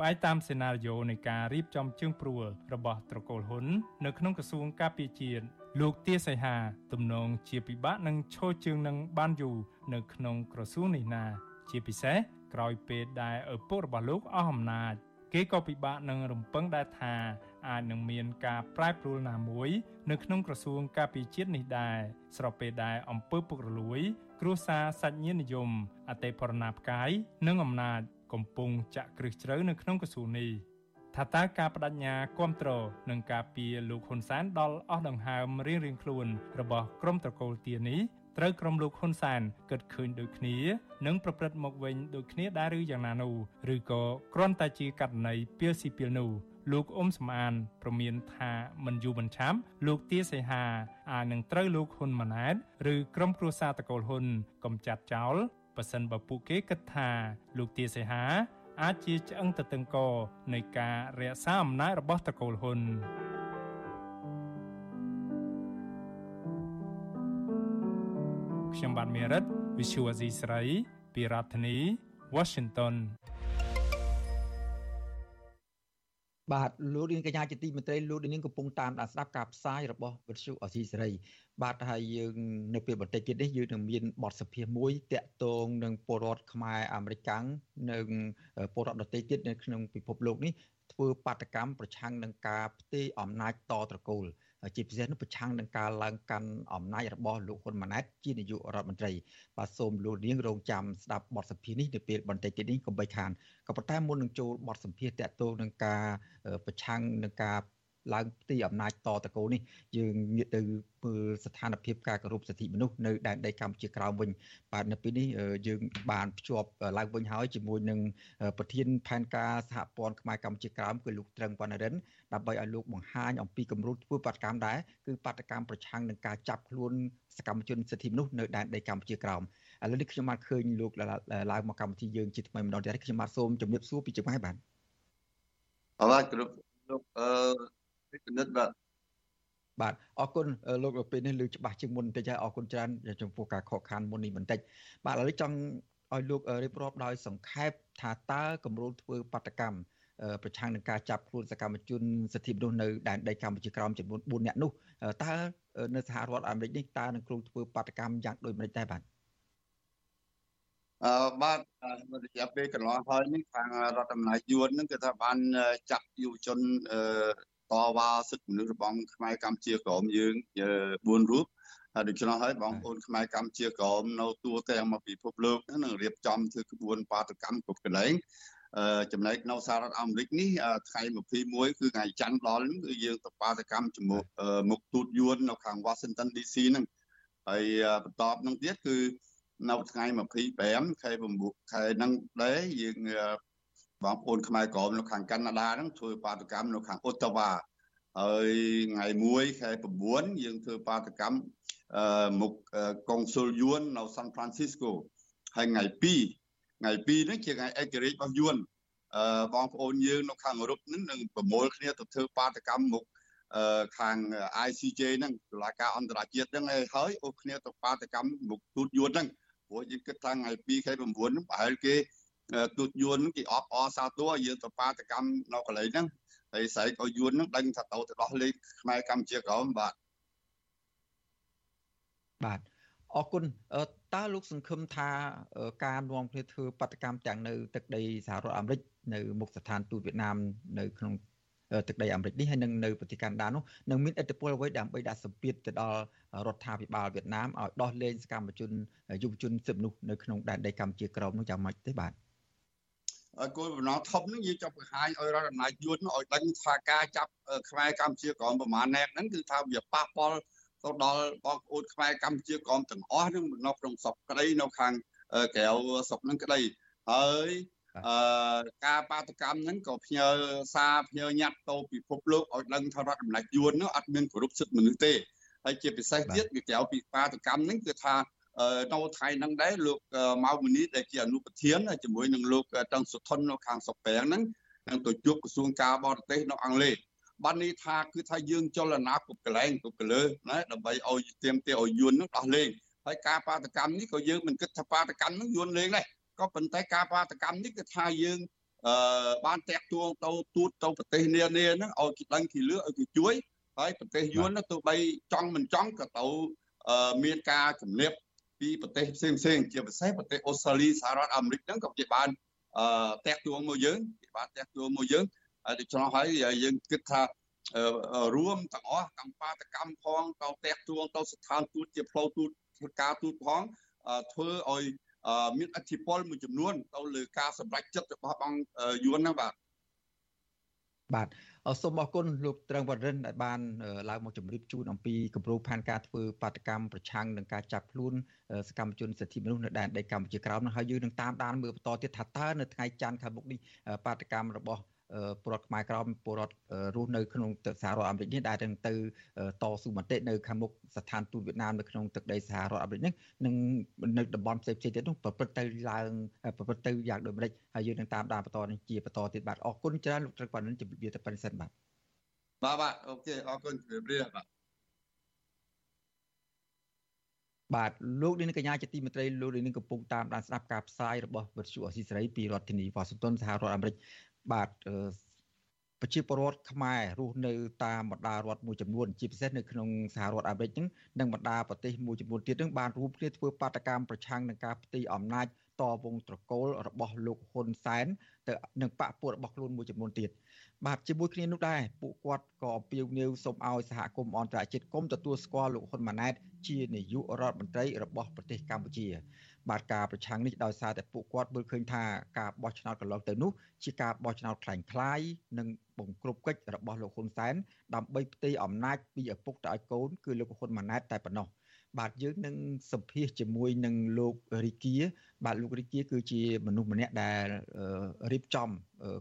O: ផ្អែកតាមសេណារីយ៉ូនៃការរៀបចំជើងព្រួលរបស់ត្រកូលហ៊ុននៅក្នុងក្រសួងការពារជាតិលោកទាសីហាទំនងជាពិបាកនឹងឈរជើងនឹងបានយូរនៅក្នុងក្រសួងនេះណា ជាពិសេសក្រោយពេលដែលឪពុករបស់លោកអស់អំណាចគេក៏ពិបាកនឹងរំពឹងដែរថាអាចនឹងមានការប្រែប្រួលណាមួយ នៅក្នុងក្រសួងការពារជាតិនេះដែរស្របពេលដែលអង្គើពុករលួយ គ្រួសារសាច់ញាតិនិយមអតីតបរណាផ្កាយនិងអំណាច កំពុងចាក់គ្រឹះជ្រៅនៅក្នុងក្រសួងនេះថាតើការបដិញ្ញាគ្រប់គ្រងនឹងការពីលោកហ៊ុនសែនដល់អស់ដង្ហើមរៀងៗខ្លួនរបស់ក្រុមត្រកូលទានេះត្រូវក្រុមលោកហ៊ុនសែនគិតឃើញដូចគ្នានិងប្រព្រឹត្តមកវិញដូចគ្នាដែរឬយ៉ាងណានោះឬក៏គ្រាន់តែជាករណីពៀលស៊ីពៀលនោះលោកអ៊ុំសំអានប្រមានថាមិនយូរមិនឆាប់លោកទាសីហាអាចនឹងត្រូវលោកហ៊ុនម៉ាណែតឬក្រុមគ្រួសារតកូលហ៊ុនកំចាត់ចោល ប៉ះសិនបើពួកគេគិតថា លោកទាសីហា អាចជាឆ្អឹងទៅតឹងកនៃការរក្សាអំណាចរបស់តកូលហ៊ុនខ្ញុំបាទមេរិត Visual Asia ស្រី ពីរដ្ឋធានី Washington
A: បាទលោកនាងកញ្ញាជាទីមេត្រីលោកនាងកំពុងតាមដានស្ដាប់ការផ្សាយរបស់វិទ្យុអសីសេរីបាទហើយយើងនៅពេលបន្តិចទៀតនេះយើងនឹងមានបទសភាមួយតាក់ទងនឹងពលរដ្ឋខ្មែរអាមេរិកាំងនិងពលរដ្ឋដទៃទៀតនៅក្នុងពិភពលោកនេះធ្វើបាតកម្មប្រឆាំងនឹងការផ្ទេរអំណាចតត្រកូល ជាពិសេសនោះប្រឆាំងនឹងការឡើងកាន់អំណាចរបស់លោកហ៊ុនម៉ាណែតជានាយករដ្ឋមន្ត្រីបាទសូមលោកនាងរងចាំស្ដាប់បទសម្ភាសន៍នេះនៅពេលបន្តិចទៀតនេះកុំបីខានក៏ប៉ុន្តែមុននឹងចូលបទសម្ភាសន៍តាក់ទងនឹងការប្រឆាំងនឹងការ ឡើងទីអំណាចតតកូនេះយើងងាកទៅមើលស្ថានភាពការគោរពសិទ្ធិមនុស្សនៅដែនដីកម្ពុជាក្រោមវិញបាទនៅពេលនេះយើងបានភ្ជាប់ឡើងវិញហើយជាមួយនឹងប្រធានផែនការសហព័ន្ធខ្មែរកម្ពុជាក្រោមគឺលោកត្រឹងវណ្ណរិនដើម្បីឲ្យលោកបង្ហាញអំពីគម្រោងធ្វើបាតកម្មដែរគឺបាតកម្មប្រឆាំងនឹងការចាប់ខ្លួនសកម្មជនសិទ្ធិមនុស្សនៅដែនដីកម្ពុជាក្រោមឥឡូវនេះខ្ញុំបានឃើញលោកឡើងមកកម្មវិធីយើងជាថ្មីម្ដងទៀតខ្ញុំបាទសូមជម្រាបសួរពីចម្ងាយបាទ
N: អរបាទគ្រប់លោកអឺ ពិនិត្យបាទ
A: បាទអរគុណលោកនៅពេលនេះលើច្បាស់ជាងមុនបន្តិចហើយអរគុណច្រើនចំពោះការខកខានមុននេះបន្តិចបាទឥឡូវចង់ឲ្យលោករៀបរាប់ដោយសង្ខេបថាតើគម្រោងធ្វើបាតកម្មប្រឆាំងនឹងការចាប់ខ្លួនសកម្មជនសិទ្ធិមនុស្សនៅដែនដីកម្ពុជាក្រោមចំនួន4នាក់នោះតើនៅសហរដ្ឋអាមេរិកនេះតើនឹងគ្រោងធ្វើបាតកម្មយ៉ាងដូចម្តេចដែរបាទ
N: អឺបាទរយៈពេលកន្លងហើយនេះខាងរដ្ឋអំណាចយួនហ្នឹងគឺថាបានចាត់យុវជនអឺ តវ៉ាសិទ្ធិមនុស្សរបស់ខ្មែរកម្ពុជាក្រមយើង4រូបហើយដូច្នោះហើយបងប្អូនខ្មែរកម្ពុជាក្រមនៅទូទាំងមកពិភពលោកនឹងរៀបចំធ្វើក្បួនបាតកម្មគ្រប់កន្លែងអឺចំណែកនៅសហរដ្ឋអាមេរិកនេះថ្ងៃ21គឺថ្ងៃច័ន្ទដល់គឺយើងទៅបាតកម្មជាមួយមុខទូតយួននៅខាង Washington DC ហ្នឹងហើយបន្ទាប់នឹងទៀតគឺនៅថ្ងៃ25ខែ9ខែហ្នឹងដែរយើង បងប្អូនខ្មែរក្រមនៅខាងកាណាដាហ្នឹងធ្វើបាតកម្មនៅខាងអូតាវ៉ាហើយថ្ងៃ1ខែ9យើងធ្វើបាតកម្មអឺមុខកុងស៊ុលយួននៅសាន់ហ្វ្រាន់ស៊ីស្កូហើយថ្ងៃ2ថ្ងៃ2ហ្នឹងជាថ្ងៃឯករាជ្យរបស់យួនអឺបងប្អូនយើងនៅខាងអឺរ៉ុបហ្នឹងនឹងប្រមូលគ្នាទៅធ្វើបាតកម្មមុខអឺខាង ICJ ហ្នឹងតុលាការអន្តរជាតិហ្នឹងហើយអូគ្នាទៅបាតកម្មមុខទូតយួនហ្នឹងព្រោះយើងគិតថាថ្ងៃ2ខែ9ហ្នឹងប្រហែលគេ ទូតយួនគេអបអសាទរយើងទៅបាតកម្មនៅកន្លែងហ្នឹងហើយស្រែកឲ្យយួនហ្នឹងដឹងថាទៅទៅដោះលែងខ្មែរកម្ពុជាក្រមបាទ
A: បាទអរគុណតើលោកសង្ឃឹមថាការនាំគ្នាធ្វើបដកម្មទាំងនៅទឹកដីសហរដ្ឋអាមេរិកនៅមុខស្ថានទូតវៀតណាមនៅក្នុងទឹកដីអាមេរិកនេះហើយនឹងនៅប្រទេសកាណាដានោះនឹងមានឥទ្ធិពលអ្វីដើម្បីដាក់សម្ពាធទៅដល់រដ្ឋាភិបាលវៀតណាមឲ្យដោះលែងសកម្មជនយុវជនសិទ្ធិមនុស្សនៅក្នុងដែនដីកម្ពុជាក្រោមនោះយ៉ាងម៉េចទេបាទ
N: គោលបំណងធំហ្នឹងយើងចាប់បង្ហាញឲ្យរដ្ឋអំណាចយួនឲ្យដឹងថាការចាប់ខ្មែរកម្ពុជាក្រមប្រមាណអ្នកហ្នឹងគឺថាវាប៉ះពាល់ទៅដល់បងប្អូនខ្មែរកម្ពុជាក្រមទាំងអស់ហ្នឹងនៅក្នុងស្រុកក្តីនៅខាងក្រៅស្រុកហ្នឹងក្តីហើយអឺការបាតកម្មហ្នឹងក៏ផ្ញើសារផ្ញើញត្តិទៅពិភពលោកឲ្យដឹងថារដ្ឋអំណាចយួននោះអត់មានគោរពសិទ្ធិមនុស្សទេហើយជាពិសេសទៀតវាក្រៅពីបាតកម្មហ្នឹងគឺថា នៅថ្ងៃហ្នឹងដែរលោកម៉ៅមនីដែលជាអនុប្រធានជាមួយនឹងលោកតឹងសុថុននៅខាងសុកប្រាំងហ្នឹងនឹងទៅជួបក្រសួងការបរទេសនៅអង់គ្លេសបាននេះថាគឺថាយើងចលនាគ្រប់កន្លែងគ្រប់កលើណាដើម្បីឲ្យទៀមទាឲ្យយួននឹងដោះលែងហើយការបាតកម្មនេះក៏យើងមិនគិតថាបាតកម្មនឹងយួនលែងដែរក៏ប៉ុន្តែការបាតកម្មនេះគឺថាយើងអឺបានតាក់ទួងទៅទូតទៅប្រទេសនានាហ្នឹងឲ្យគេដឹងគេលឿឲ្យគេជួយហើយប្រទេសយួនទៅបីចង់មិនចង់ក៏ទៅមានការជំរាប ពីប្រទេសផ្សេងផ្សេងជាពិសេសប្រទេសអូស្ត្រាលីសហរដ្ឋអាមេរិកហ្នឹងក៏គេបានអឺតាក់ទងមកយើងគេបានតាក់ទងមកយើងហើយដូច្នោះហើយយើងគិតថារួមទាំងអស់ទាំងបាតកម្មផងទៅតាក់ទងទៅស្ថានទូតជាផ្លូវទូតការទូតផងធ្វើឲ្យមានអធិពលមួយចំនួនទៅលើការសម្រេចចិត្តរបស់បងយួនហ្នឹងបាទ
A: បាទសូមអរគុណលោកត្រឹងវរិនដែលបានឡើងមកជម្រាបជូនអំពីគម្រោងផែនការធ្វើបាតកម្មប្រឆាំងនឹងការចាប់ខ្លួនសកម្មជនសិទ្ធិមនុស្សនៅដែនដីកម្ពុជាក្រោមនោះហើយយើងនឹងតាមដានមើលបន្តទៀតថាតើនៅថ្ងៃច័ន្ទខាងមុខនេះបាតកម្មរបស់ ពលរដ្ឋខ្មែរក្រមពលរដ្ឋរស់នៅក្នុងទឹកសហរដ្ឋអាមេរិកនេះដែលនឹងទៅតស៊ូមតិនៅខាងមុខស្ថានទូតវៀតណាមនៅក្នុងទឹកដីសហរដ្ឋអាមេរិកនេះនឹងនៅតំបន់ផ្សេងៗទៀតនោះប្រព្រឹត្តទៅឡើងប្រព្រឹត្តទៅយ៉ាងដូចម្ដេចហើយយើងនឹងតាមដានបន្តនេះជាបន្តទៀតបាទអរគុណច្រើនលោកត្រឹកប៉ានិនជម្រាបលាទៅប៉ុណ្្នេះសិនបាទ
N: បាទបាទអូខេអរគុណជម្រាបលាបាទ
A: បាទលោកនាងកញ្ញាជាទីមេត្រីលោកនាងកំពុងតាមដានស្ដាប់ការផ្សាយរបស់វិទ្យុអស៊ីសេរីពីរដ្ឋធានីវ៉ាស៊ីនតោនសហរដ្ឋអាមេរិក បាទប្រជាពលរដ្ឋខ្មែររស់នៅតាមបណ្ដារដ្ឋមួយចំនួនជាពិសេសនៅក្នុងសហរដ្ឋអាមេរិកហ្នឹងនិងបណ្ដាប្រទេសមួយចំនួនទៀតហ្នឹងបានរួមគ្នាធ្វើបាតកម្មប្រឆាំងនឹងការផ្ទៃអំណាចតវងត្រកូលរបស់លោកហ៊ុនសែនទៅនឹងបកពួករបស់ខ្លួនមួយចំនួនទៀតបាទជាមួយគ្នានោះដែរពួកគាត់ក៏អំពាវនាវសូមឲ្យសហគមន៍អន្តរជាតិគុំទទួលស្គាល់លោកហ៊ុនម៉ាណែតជានាយករដ្ឋមន្ត្រីរបស់ប្រទេសកម្ពុជា បាទការប្រឆាំងនេះដោយសារតែពួកគាត់មើលឃើញថាការបោះឆ្នោតកន្លងទៅនោះជាការបោះឆ្នោតคล้ายៗនិងបង្ក្រប់កិច្ចរបស់លោកហ៊ុនសែនដើម្បីផ្ទេរអំណាចពីឪពុកទៅឲ្យកូនគឺលោកហ៊ុនម៉ាណែតតែប៉ុណ្ណោះបាទយើងនឹងសម្ភាសជាមួយនឹងលោករីគា បាទលោករីគាគឺជាមនុស្សម្នាក់ដែលរៀបចំ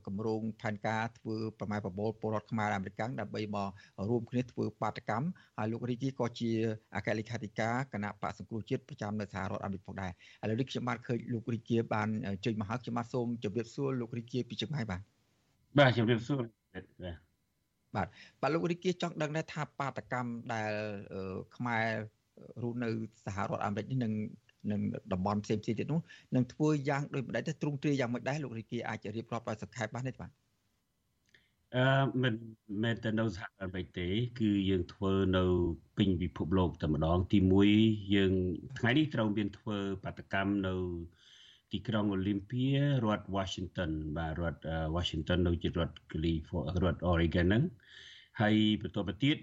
A: គម្រោងផែនការធ្វើប្រម៉ែប្រមូលពលរដ្ឋខ្មែរអាមេរិកដើម្បីមករួមគ្នាធ្វើបាតកម្មហើយលោករីគាក៏ជាអគ្គលេខាធិការគណៈបកសង្គ្រោះជាតិប្រចាំនៅសហរដ្ឋអាមេរិកផងដែរឥឡូវនេះខ្ញុំបានឃើញលោករីគាបានជើញមកហើយខ្ញុំបាទសូមជម្រាបសួរលោករីគាពីចម្ងាយបាទ
U: បាទជម្រាបសួរបាទ
A: បាទបាទលោករីគាចង់ដឹងដែរថាបាតកម្មដែលខ្មែររស់នៅសហរដ្ឋអាមេរិកនេះនឹង នឹងតំបន់ផ្សេងផ្សេងទៀតនោះនឹងធ្វើយ៉ាងដូចម្ដេចទៅទ្រង់ទ្រាយយ៉ាងម៉េចដែរលោករីកអាចរៀបរាប់ដោយសង្ខេបបានទេបាទ
U: អឺមិនមែនតែនៅសហរដ្ឋអាមេរិកទេ គឺយើងធ្វើនៅពេញពិភពលោកតែម្ដង ទី1យើងថ្ងៃនេះត្រូវមានធ្វើបាតកម្មនៅទីក្រុងអូលីមពៀរដ្ឋ Washington បាទរដ្ឋ Washington នៅជារដ្ឋ California រដ្ឋ Oregon ហ្នឹងហើយបន្តទៅទៀត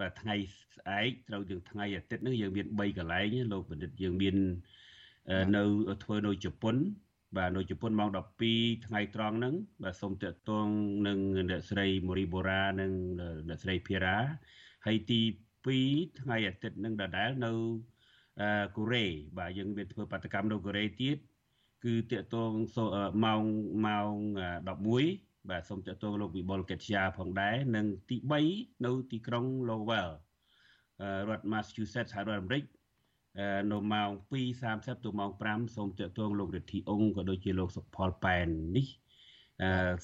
U: បាទថ្ងៃស្អែកត្រូវយើងថ្ងៃអាទិត្យនេះយើងមាន3កន្លែងលោកបណ្ឌិតយើងមាននៅធ្វើនៅជប៉ុន បាទនៅជប៉ុនម៉ោង12ថ្ងៃត្រង់ហ្នឹងបាទសូមតាក់ទងនឹងអ្នកស្រីមូរីបូរ៉ានិងអ្នកស្រីភីរ៉ាហើយទី2ថ្ងៃអាទិត្យហ្នឹងដដែលនៅកូរ៉េបាទយើងមានធ្វើបាតកម្មនៅកូរ៉េទៀតគឺតាក់ទងម៉ោងម៉ោង11 បាទសូមតេតងលោកវិបុលកេតជាផងដែរនិងទី3នៅទីក្រុង Lowell រដ្ឋ Massachusetts សហរដ្ឋអាមេរិកនៅម៉ោង2:30ទៅម៉ោង5សូមតេតងលោករិទ្ធីអង្គក៏ដូចជាលោកសុផលប៉ែននេះ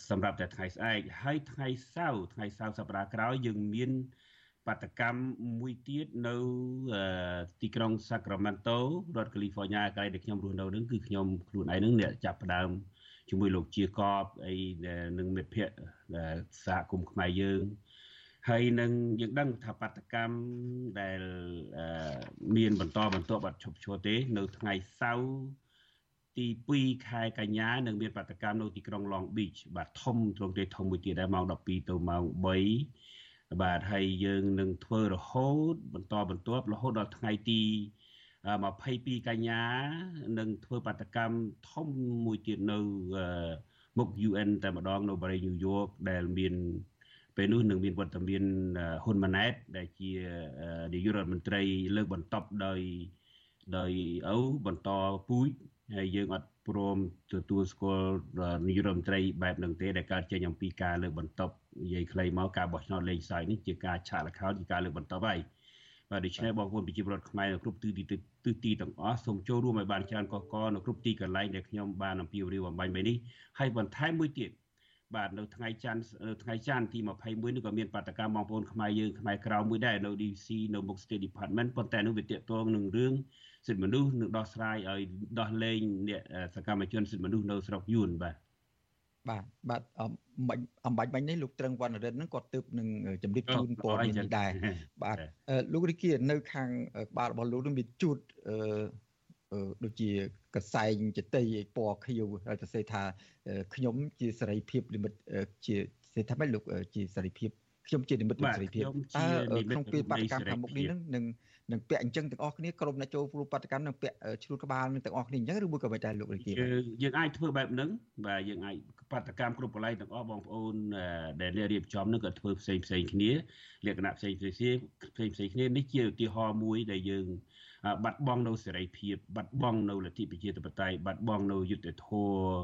U: សម្រាប់តែថ្ងៃស្អែកហើយថ្ងៃសៅរ៍ថ្ងៃសៅរ៍សប្តាហ៍ក្រោយយើងមានបាតកម្មមួយទៀតនៅទីក្រុង Sacramento រដ្ឋ California កន្លែងដែលខ្ញុំរស់នៅនឹងគឺខ្ញុំខ្លួនឯងនឹងអ្នកចាប់ផ្ដើម ជាមួយលោកជាកបអីនឹងមិត្តភ័ក្តិសហគមន៍ខ្មែរយើងហើយនឹងយើងដឹងថាបដកម្មដែលមានបន្តបន្តបាត់ឈប់ឈរទេ នៅថ្ងៃសៅរ៍ទី2ខែកញ្ញានឹងមានបដកម្មនៅទីក្រុង Long Beach បាទធំទ្រង់ទ្រាយធំមួយទៀតដែរម៉ោង12ទៅម៉ោង3បាទហើយយើងនឹងធ្វើរហូតបន្តបន្ទាប់រហូតដល់ថ្ងៃទី 22កញ្ញានឹងធ្វើបាតកម្មធំមួយទៀតនៅមុខ UN តែម្ដងនៅបរិយាញូវយ៉កដែលមានពេលនោះនឹងមានវត្តមានហ៊ុនម៉ាណែតដែលជានាយករដ្ឋមន្ត្រីលើកបន្ទប់ដោយដោយឪបន្តពូជហើយយើងអត់ព្រមទទួលស្គាល់នាយករដ្ឋមន្ត្រីបែបហ្នឹងទេដែលកើតចេញអំពីការលើកបន្ទប់និយាយខ្លីមកការបោះឆ្នោតលេងសើចនេះជាការឆាកលខោនជាការលើកបន្ទប់ហើយ បាទដូច្នេះបងប្អូនប្រជាពលរដ្ឋខ្មែរនៅគ្រប់ទិសទីទិសទីទាំងអស់សូមចូលរួមឲ្យបានច្រើនកកកនៅគ្រប់ទីកន្លែងដែលខ្ញុំបានអំពាវនាវបំបញ្ញមិញនេះហើយបន្ថែមមួយទៀតបាទនៅថ្ងៃច័ន្ទនៅថ្ងៃច័ន្ទទី21នេះក៏មានបាតកម្មបងប្អូនខ្មែរយើងខ្មែរក្រៅមួយដែរនៅ DC នៅមុខ State Department ប៉ុន្តែនោះវាតាក់ទងនឹងរឿងសិទ្ធិមនុស្សនឹងដោះស្រាយឲ្យដោះលែងអ្នកសកម្មជនសិទ្ធិមនុស្សនៅស្រុកយួនបាទ
A: បាទបាទអំបញ្ញបាញ់នេះលោកត្រឹងវណ្ណរិទ្ធហ្នឹងគាត់ទើបនឹងជំរាបជូនព័ត៌មាននេះដែរបាទលោករីគានៅខាងក្បាលរបស់លោកនឹងមានជូតដូចជាកសែងចតីឲ្យពណ៌ខៀវហើយទៅសេថាខ្ញុំជាសេរីភាពនិមិត្តជាសេថាម៉េចលោកជាសេរីភាព ខ្ញុំជានិមិត្តសេរីភាពតើក្នុងពេលបដកម្មខាងមុខនេះនឹងនឹងនឹងពាក់អញ្ចឹងទាំងអស់គ្នាក្រុមអ្នកចូលព្រោះបដកម្មនឹងពាក់ឆ្លួតក្បាលនឹងទាំងអស់គ្នាអញ្ចឹងឬមួយក៏មិនដែរលោករាជា
U: យើងអាចធ្វើបែបហ្នឹងបាទយើងអាចបដកម្មគ្រប់កន្លែងទាំងអស់បងប្អូនដែលអ្នករៀបចំនឹងក៏ធ្វើផ្សេងផ្សេងគ្នាលក្ខណៈផ្សេងផ្សេងផ្សេងផ្សេងគ្នានេះជាឧទាហរណ៍មួយដែលយើងបាត់បង់នៅសេរីភាពបាត់បង់នៅលទ្ធិប្រជាធិបតេយ្យបាត់បង់នៅយុត្តិធម៌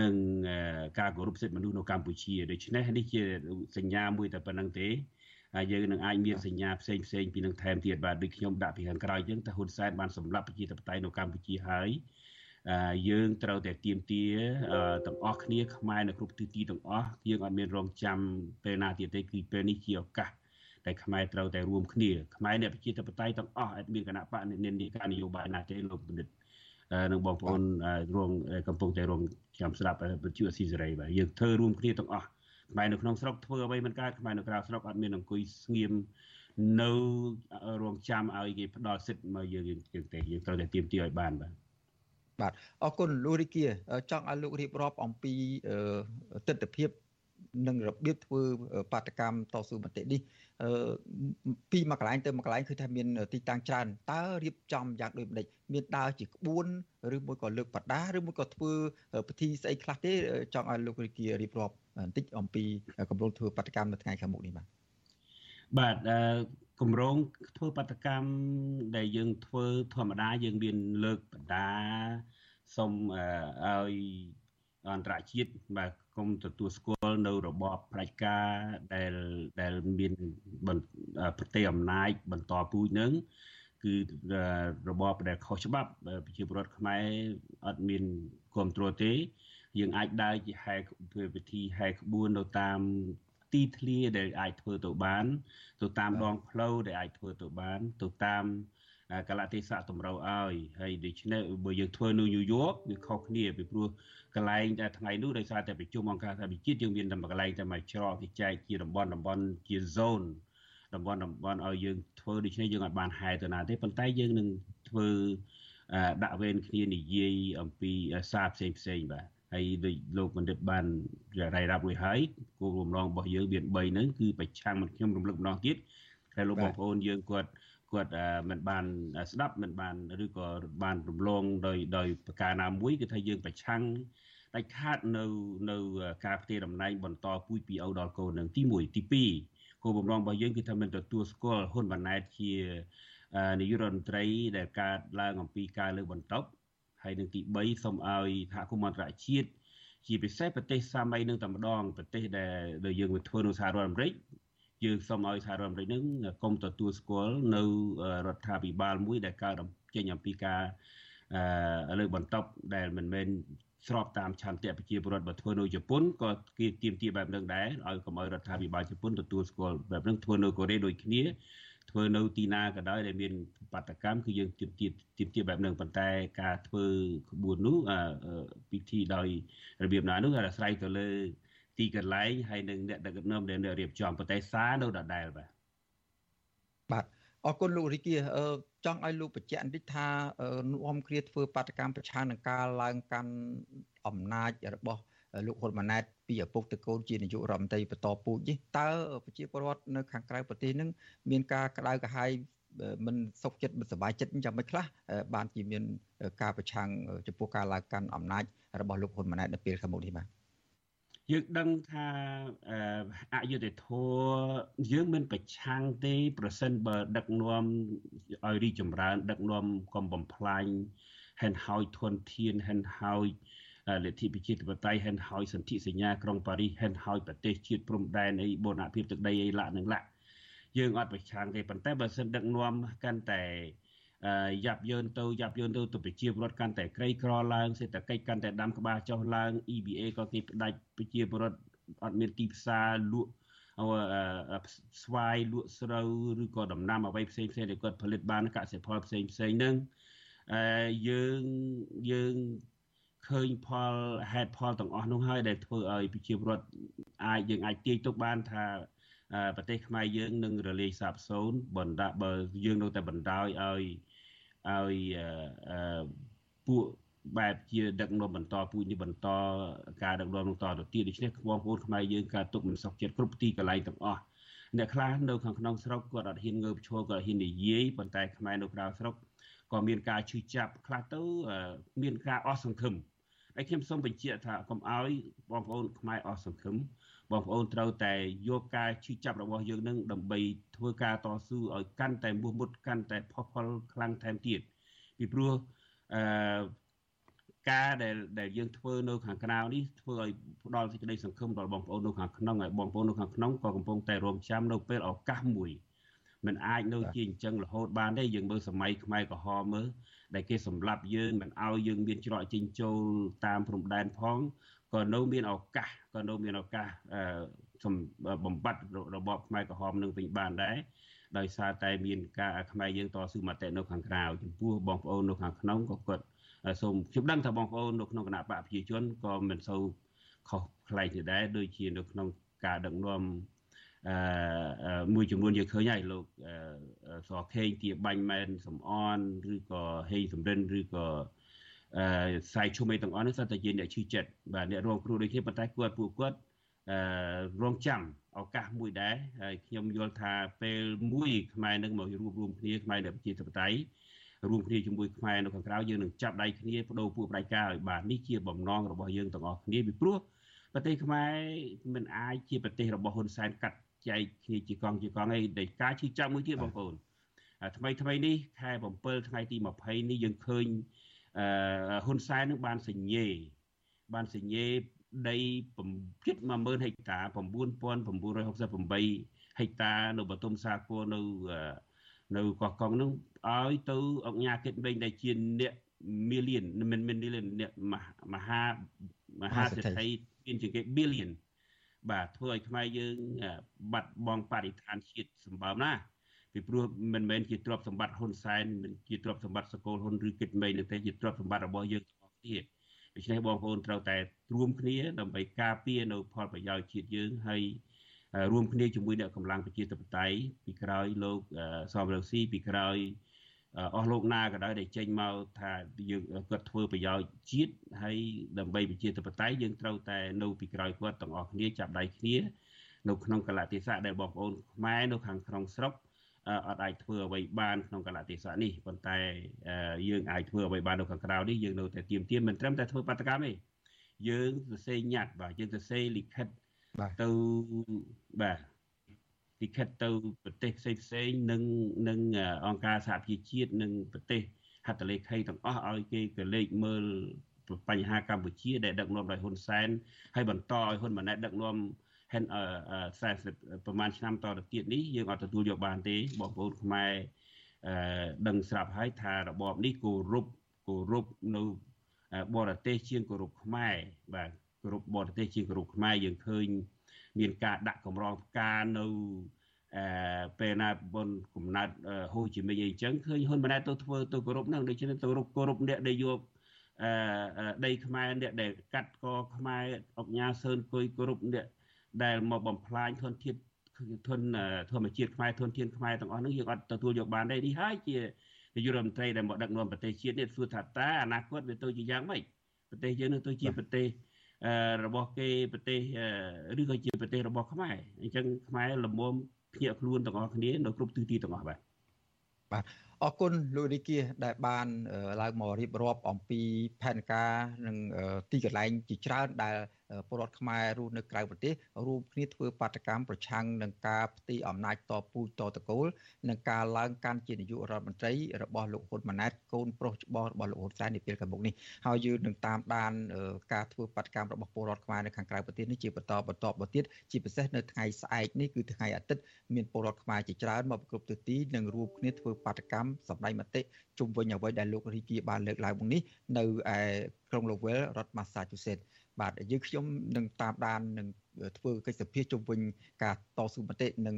U: និងការគោរពសិទ្ធិមនុស្សនៅកម្ពុជាដូច្នេះនេះជាសញ្ញាមួយតែប៉ុណ្្នឹងទេហើយយើងនឹងអាចមានសញ្ញាផ្សេងផ្សេងពីនឹងថែមទៀតបាទដូចខ្ញុំដាក់ពីខាងក្រោយអញ្ចឹងថាហ៊ុនសែនបានសម្លាប់ប្រជាធិបតេយ្យនៅកម្ពុជាហើយយើងត្រូវតែទៀមទាទាំងអស់គ្នាខ្មែរនៅគ្រប់ទិសទីទាំងអស់យើងអត់មានរងចាំពេលណាទៀតទេគឺពេលនេះជាឱកាសដែលខ្មែរត្រូវតែរួមគ្នាខ្មែរអ្នកប្រជាធិបតេយ្យទាំងអស់អត់មានគណៈបកនិន្នាការនយោបាយណាទេលោកបណ្ឌិត នឹងបងប្អូនរងកំពុងតែរងចាំស្ដាប់វិទ្យុអស៊ីសេរីបាទយើងធ្វើរួមគ្នាទាំងអស់ខ្មែរនៅក្នុងស្រុកធ្វើអ្វីមិនកើតខ្មែរនៅក្រៅស្រុកអត់មានអង្គុយស្ងៀមនៅរងចាំឲ្យគេផ្ដល់សិទ្ធិមកយើងយើងទេយើងត្រូវតែទៀមទាឲ្យបានបាទ
A: បាទអរគុណលោករីគាចង់ឲ្យលោករៀបរាប់អំពីទស្សនវិជ្ជា និងរបៀបធ្វើបាតកម្មតស៊ូមតិនេះពីមួយកន្លែងទៅមួយកន្លែងគឺថាមានទីតាំងច្រើនតើរៀបចំយ៉ាងដូចម្ដេចមានដើរជាក្បួនឬមួយក៏លើកបដាឬមួយក៏ធ្វើពិធីស្អីខ្លះទេចង់ឲ្យលោករាជារៀបរាប់បន្តិចអំពីកម្រងធ្វើបាតកម្មនៅថ្ងៃខាងមុខនេះបាទ
U: បាទគម្រោងធ្វើបាតកម្មដែលយើងធ្វើធម្មតាយើងមានលើកបដាសូមឲ្យ អន្តរជាតិបាទគុំទទួលស្គាល់នៅរបបផ្ដាច់ការដែលដែលមានប្រទេសអំណាចបន្តពូជនឹងគឺរបបដែលខុសច្បាប់ប្រជាពលរដ្ឋខ្មែរអត់មានគ្រប់គ្រងទេ យើងអាចដើរជាហែវិធីហែក្បួននៅតាមទីធ្លាដែលអាចធ្វើទៅបាន ទៅតាមដងផ្លូវដែលអាចធ្វើទៅបាន ទៅតាម កលៈទេសៈតម្រូវឲ្យហើយដូច្នេះបើយើងធ្វើនៅញូវយ៉កវាខុសគ្នាពីព្រោះកន្លែងតែថ្ងៃនោះដោយសារតែប្រជុំអង្គការសហប្រជាជាតិយើងមានតែមួយកន្លែងតែមួយច្រកគេចែកជាតំបន់តំបន់ជា zone តំបន់តំបន់ឲ្យយើងធ្វើដូច្នេះយើងអាចបានហែទៅណាទេប៉ុន្តែយើងនឹងធ្វើដាក់វេនគ្នានិយាយអំពីសារផ្សេងផ្សេងបាទហើយដូចលោកបណ្ឌិតបានរាយរាប់រួចហើយគោលបំណងរបស់យើងមាន3ហ្នឹងគឺប្រឆាំងមិនខ្ញុំរំលឹកម្ដងទៀតហើយលោកបងប្អូនយើងគាត់ គាត់មិនបានស្ដាប់មិនបានឬក៏បានរំលងដោយដោយប្រការណាមួយគឺថាយើងប្រឆាំងដាច់ខាតនៅនៅការផ្ទេរតំណែងបន្តពូជពីឪដល់កូននឹងទី1ទី2គោលបំណងរបស់យើងគឺថាមិនទទួលស្គាល់ហ៊ុនម៉ាណែតជានាយករដ្ឋមន្ត្រីដែលកើតឡើងអំពីការលើកបន្ទប់ហើយនឹងទី3សូមឲ្យសហគមន៍អន្តរជាតិជាពិសេសប្រទេសសាមីនឹងតែម្ដងប្រទេសដែលយើងធ្វើនៅសហរដ្ឋអាមេរិក យើងសូមឲ្យសហរដ្ឋអាមេរិកនឹងកុំទទួលស្គាល់នៅរដ្ឋាភិបាលមួយដែលកើតចេញអំពីការលើកបន្ទប់ដែលមិនមែនស្របតាមឆន្ទៈប្រជាពលរដ្ឋបើធ្វើនៅជប៉ុនក៏គេទៀមទាបែបនឹងដែរឲ្យកុំឲ្យរដ្ឋាភិបាលជប៉ុនទទួលស្គាល់បែបនឹងធ្វើនៅកូរ៉េដូចគ្នាធ្វើនៅទីណាក៏ដោយដែលមានបដកម្មគឺយើងទៀមទាទៀមទាបែបនឹងប៉ុន្តែការធ្វើក្បួននោះពិធីដោយរបៀបណានោះអាស្រ័យទៅលើ ទីកន្លែងហើយនឹងអ្នកដឹកនាំដែលអ្នករៀបចំប្រទេសសានៅដដែលបាទ
A: បាទអរគុណលោករីគាចង់ឲ្យលោកបញ្ជាក់បន្តិចថានាំគ្រាធ្វើបាតកម្មប្រឆាំងនឹងការឡើងកាន់អំណាចរបស់លោកហ៊ុនម៉ាណែតពីឪពុកទៅកូនជានាយករដ្ឋមន្ត្រីបន្តពូជនេះតើប្រជាពលរដ្ឋនៅខាងក្រៅប្រទេសនឹងមានការក្តៅក្រហាយមិនសុខចិត្តមិនសប្បាយចិត្តយ៉ាងម៉េចខ្លះបានជាមានការប្រឆាំងចំពោះការឡើងកាន់អំណាចរបស់លោកហ៊ុនម៉ាណែតនៅពេលខាងមុខនេះបាទ
U: យើងដឹងថាអយុធធម៌យើងមិនប្រឆាំងទេ ប្រសិនបើដឹកនាំឲ្យរីចម្រើន ដឹកនាំកុំបំផ្លាញហេនហើយធនធានហេនហើយលទ្ធិប្រជាធិបតេយ្យហេនហើយសន្ធិសញ្ញាក្រុងប៉ារីសហេនហើយប្រទេសជាតិព្រំដែនអីបូរណភាពទឹកដីអីឡាក់នឹងឡាក់យើងអត់ប្រឆាំងទេប៉ុន្តែបើសិនដឹកនាំកាន់តែ យ៉ាប់យឺនទៅយ៉ាប់យឺនទៅទៅប្រជាពលរដ្ឋកាន់តែក្រីក្រឡើងសេដ្ឋកិច្ចកាន់តែដាំក្បាលចុះឡើង EBA ក៏គេផ្ដាច់ប្រជាពលរដ្ឋអត់មានទីផ្សារលក់ស្វាយលក់ស្រូវឬក៏ដំណាំអ្វីផ្សេងផ្សេងដែលគាត់ផលិតបានកសិផលផ្សេងផ្សេងហ្នឹងអឺយើងយើងឃើញផលហេតុផលទាំងអស់នោះហើយដែលធ្វើឲ្យប្រជាពលរដ្ឋអាចយើងអាចទាយទុកបានថាប្រទេសខ្មែរយើងនឹងរលាយសាបសូន្យបណ្ដាបើយើងនៅតែបណ្ដោយឲ្យ ឲ្យពួកបែបជាដឹកនាំបន្តពូជនេះបន្តការដឹកនាំបន្តទៅទៀតដូច្នេះបងប្អូនខ្មែរយើងការទុកមិនសុខចិត្តគ្រប់ទីកន្លែងទាំងអស់អ្នកខ្លះនៅខាងក្នុងស្រុកគាត់អត់ហ៊ានងើបឈរគាត់ហ៊ាននិយាយប៉ុន្តែខ្មែរនៅក្រៅស្រុកក៏មានការឈឺចាប់ខ្លះទៅមានការអស់សង្ឃឹមហើយខ្ញុំសូមបញ្ជាក់ថាកុំឲ្យបងប្អូនខ្មែរអស់សង្ឃឹម បងប្អូនត្រូវតែយកការឈឺចាប់របស់យើងនឹងដើម្បីធ្វើការតស៊ូឲ្យកាន់តែមោះមុតកាន់តែផុសផុលខ្លាំងថែមទៀតពីព្រោះអឺការដែលដែលយើងធ្វើនៅខាងក្រៅនេះធ្វើឲ្យផ្ដល់សេចក្តីសង្ឃឹមដល់បងប្អូននៅខាងក្នុងហើយបងប្អូននៅខាងក្នុងក៏កំពុងតែរងចាំនៅពេលឱកាសមួយมันអាចនៅជាអញ្ចឹងរហូតបានទេយើងមើលសម័យខ្មែរក្រហមមើលដែលគេសម្លាប់យើងមិនឲ្យយើងមានច្រកចេញចូលតាមព្រំដែនផង ក៏នៅមានឱកាសក៏នៅមានឱកាសបំបត្តិរបបខ្មែរក្រហមនឹងវិញបានដែរដោយសារតែមានការខ្មែរយើងតស៊ូមតិនៅខាងក្រៅចំពោះបងប្អូននៅខាងក្នុងក៏គាត់សូមខ្ញុំដឹងថាបងប្អូននៅក្នុងគណៈបកប្រជាជនក៏មិនសូវខុសប្លែកនេះដែរដូចជានៅក្នុងការដឹកនាំអឺមួយចំនួនយើងឃើញហើយលោកសខេងជាបាញ់មែនសំអនឬក៏ហេងសំរិនឬក៏ អឺសាយឈុំអីទាំងអស់នេះសតតែជាអ្នកឈឺចិត្តបាទអ្នករងគ្រោះដូចគ្នាប៉ុន្តែគាត់ពួកគាត់អឺរងចាំឱកាសមួយដែរហើយខ្ញុំយល់ថាពេលមួយខ្មែរនឹងមករួបរวมគ្នាខ្មែរនៅប្រជាធិបតេយ្យរួមគ្នាជាមួយខ្មែរនៅខាងក្រៅយើងនឹងចាប់ដៃគ្នាបដូរពួកបដិការឲ្យបាននេះជាបំណងរបស់យើងទាំងអស់គ្នាពីព្រោះប្រទេសខ្មែរមិនអាចជាប្រទេសរបស់ហ៊ុនសែនកាត់ចែកគ្នាជាកង់ជាកង់ឯងដែលការឈឺចាប់មួយទៀតបងប្អូនថ្មីថ្មីនេះខែ7ថ្ងៃទី20នេះយើងឃើញអឺ ហ៊ុនសែននឹងបានសញ្ញេបានសញ្ញេដីជិត10000ហិកតា9968ហិកតានៅបតុមសាគរនៅនៅកោះកុងនឹងឲ្យទៅអង្គញាគិតវិញដែលជាអ្នក million មិន million អ្នកមហាមហាសេដ្ឋីមានជាងគេ billion បាទធ្វើឲ្យខ្មែរយើងបាត់បង់បរិស្ថានជាតិសម្បើមណា ពីព្រោះមិនមែនជាទ្រព្យសម្បត្តិហ៊ុនសែនមិនជាទ្រព្យសម្បត្តិសកលហ៊ុនឬគិតមេនោះទេជាទ្រព្យសម្បត្តិរបស់យើងទាំងអស់គ្នាដូច្នេះបងប្អូនត្រូវតែរួមគ្នាដើម្បីការពារនៅផលប្រយោជន៍ជាតិយើងហើយរួមគ្នាជាមួយអ្នកកម្លាំងប្រជាធិបតេយ្យពីក្រោយលោកសំរងស៊ីពីក្រោយអស់លោកណាក៏ដោយដែលចេញមកថាយើងគាត់ធ្វើប្រយោជន៍ជាតិហើយដើម្បីប្រជាធិបតេយ្យយើងត្រូវតែនៅពីក្រោយគាត់ទាំងអស់គ្នាចាប់ដៃគ្នានៅក្នុងកលៈទេសៈដែលបងប្អូនខ្មែរនៅខាងក្នុងស្រុក អត់អាចធ្វើអ្វីបានក្នុងកលៈទេសៈនេះប៉ុន្តែយើងអាចធ្វើអ្វីបាននៅខាងក្រៅនេះយើងនៅតែទៀមទៀមមិនត្រឹមតែធ្វើបាតកម្មទេយើងសរសេរញត្តិបាទយើងសរសេរលិខិតទៅបាទលិខិតទៅប្រទេសផ្សេងផ្សេងនិងនិងអង្គការសហប្រជាជាតិនិងប្រទេសហត្ថលេខីទាំងអស់ឲ្យគេក៏លេខមើលបញ្ហាកម្ពុជាដែលដឹកនាំដោយហ៊ុនសែនហើយបន្តឲ្យហ៊ុនម៉ាណែតដឹកនាំហិន 40ប្រហែលឆ្នាំតទៅទៀតនេះយើងអត់ទទួលយកបានទេបងប្អូនខ្មែរអឺដឹងស្រាប់ហើយថារបបនេះគោរពគោរពនៅបរទេសជាងគោរពខ្មែរបាទគោរពបរទេសជាងគោរពខ្មែរយើងឃើញមានការដាក់កម្រងផ្កានៅអឺពេលណាបុនកំណត់ហូជីមិញអីចឹងឃើញហ៊ុនម៉ាណែតទៅធ្វើទៅគោរពហ្នឹងដូច្នេះទៅគោរពអ្នកដែលយកអឺដីខ្មែរអ្នកដែលកាត់កខ្មែរអុកញ៉ាសឿនគុយគោរពអ្នក ដែលមកបំផ្លាញធនធានធនធម្មជាតិខ្មែរធនធានខ្មែរទាំងអស់ហ្នឹងយើងអត់ទទួលយកបានទេនេះហើយជានាយករដ្ឋមន្ត្រីដែលមកដឹកនាំប្រទេសជាតិនេះសួរថាតើអនាគតវាទៅជាយ៉ាងម៉េចប្រទេសយើងនឹងទៅជាប្រទេសរបស់គេប្រទេសឬក៏ជាប្រទេសរបស់ខ្មែរអញ្ចឹងខ្មែរលំមុំភ្ញាក់ខ្លួនទាំងអស់គ្នានៅគ្រប់ទិសទីទាំងអស់បាទ
A: បាទអរគុណលោកនីគាដែលបានឡើងមករៀបរាប់អំពីផែនការនិងទីកន្លែងជាច្រើនដែលពលរដ្ឋខ្មែររស់នៅក្រៅប្រទេសរួមគ្នាធ្វើបាតកម្មប្រឆាំងនឹងការផ្ទីអំណាចតពូជតតកូលនិងការឡើងកាន់ជានាយករដ្ឋមន្ត្រីរបស់លោកហ៊ុនម៉ាណែតកូនប្រុសច្បងរបស់លោកហ៊ុនសែននាពេលខាងមុខនេះហើយយើងនឹងតាមដានការធ្វើបាតកម្មរបស់ពលរដ្ឋខ្មែរនៅខាងក្រៅប្រទេសនេះជាបន្តបន្តបន្តទៀតជាពិសេសនៅថ្ងៃស្អែកនេះគឺថ្ងៃអាទិត្យមានពលរដ្ឋខ្មែរជាច្រើនមកគ្រប់ទិសទីនិងរួមគ្នាធ្វើបាតកម្មសម្ដែងមតិជុំវិញអ្វីដែលលោករីគីបានលើកឡើងមកនេះនៅឯក្រុង Lowell រដ្ឋ Massachusetts បាទយើងខ្ញុំនឹងតាមដាននឹងធ្វើកិច្ចសភាជុំវិញការតស៊ូមតិនិង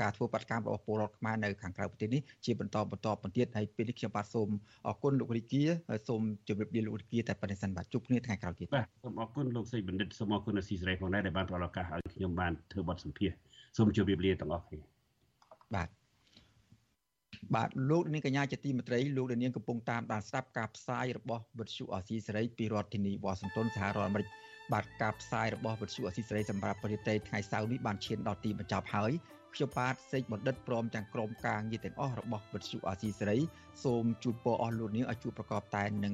A: ការធ្វើបដកម្មរបស់ពលរដ្ឋខ្មែរនៅខាងក្រៅប្រទេសនេះជាបន្តបន្តបន្ទៀតហើយពេលនេះខ្ញុំបាទសូមអរគុណលោករីគាហើយសូមជម្រាបលាលោករីគាតែប៉ុណ្្នេះសិនបាទជួបគ្នាថ្ងៃក្រោយទៀត
U: បាទសូមអរគុណលោកសេចបណ្ឌិតសូមអរគុណអាស៊ីសេរីផងដែរដែលបានផ្តល់ឱកាសឲ្យខ្ញុំបានធ្វើបទសម្ភាសន៍សូមជម្រាបលាទាំងអស់គ្នា
A: បាទ បាទលោកនាងកញ្ញាជាទីមេត្រីលោកនាងកំពុងតាមដានស្ដាប់ការផ្សាយរបស់វិទ្យុអស៊ីសេរីពីរដ្ឋធានីវ៉ាស៊ីនតោនសហរដ្ឋអាមេរិកបាទការផ្សាយរបស់វិទ្យុអស៊ីសេរីសម្រាប់ប្រតិថ្ងៃសៅរ៍នេះបានឈានដល់ទីបញ្ចប់ហើយខ្ញុំបាទសេកបណ្ឌិតព្រមទាំងក្រុមការងារទាំងអស់របស់វិទ្យុអស៊ីសេរីសូមជូនពរអស់លោកនាងឲ្យជួបប្រកបតែនឹង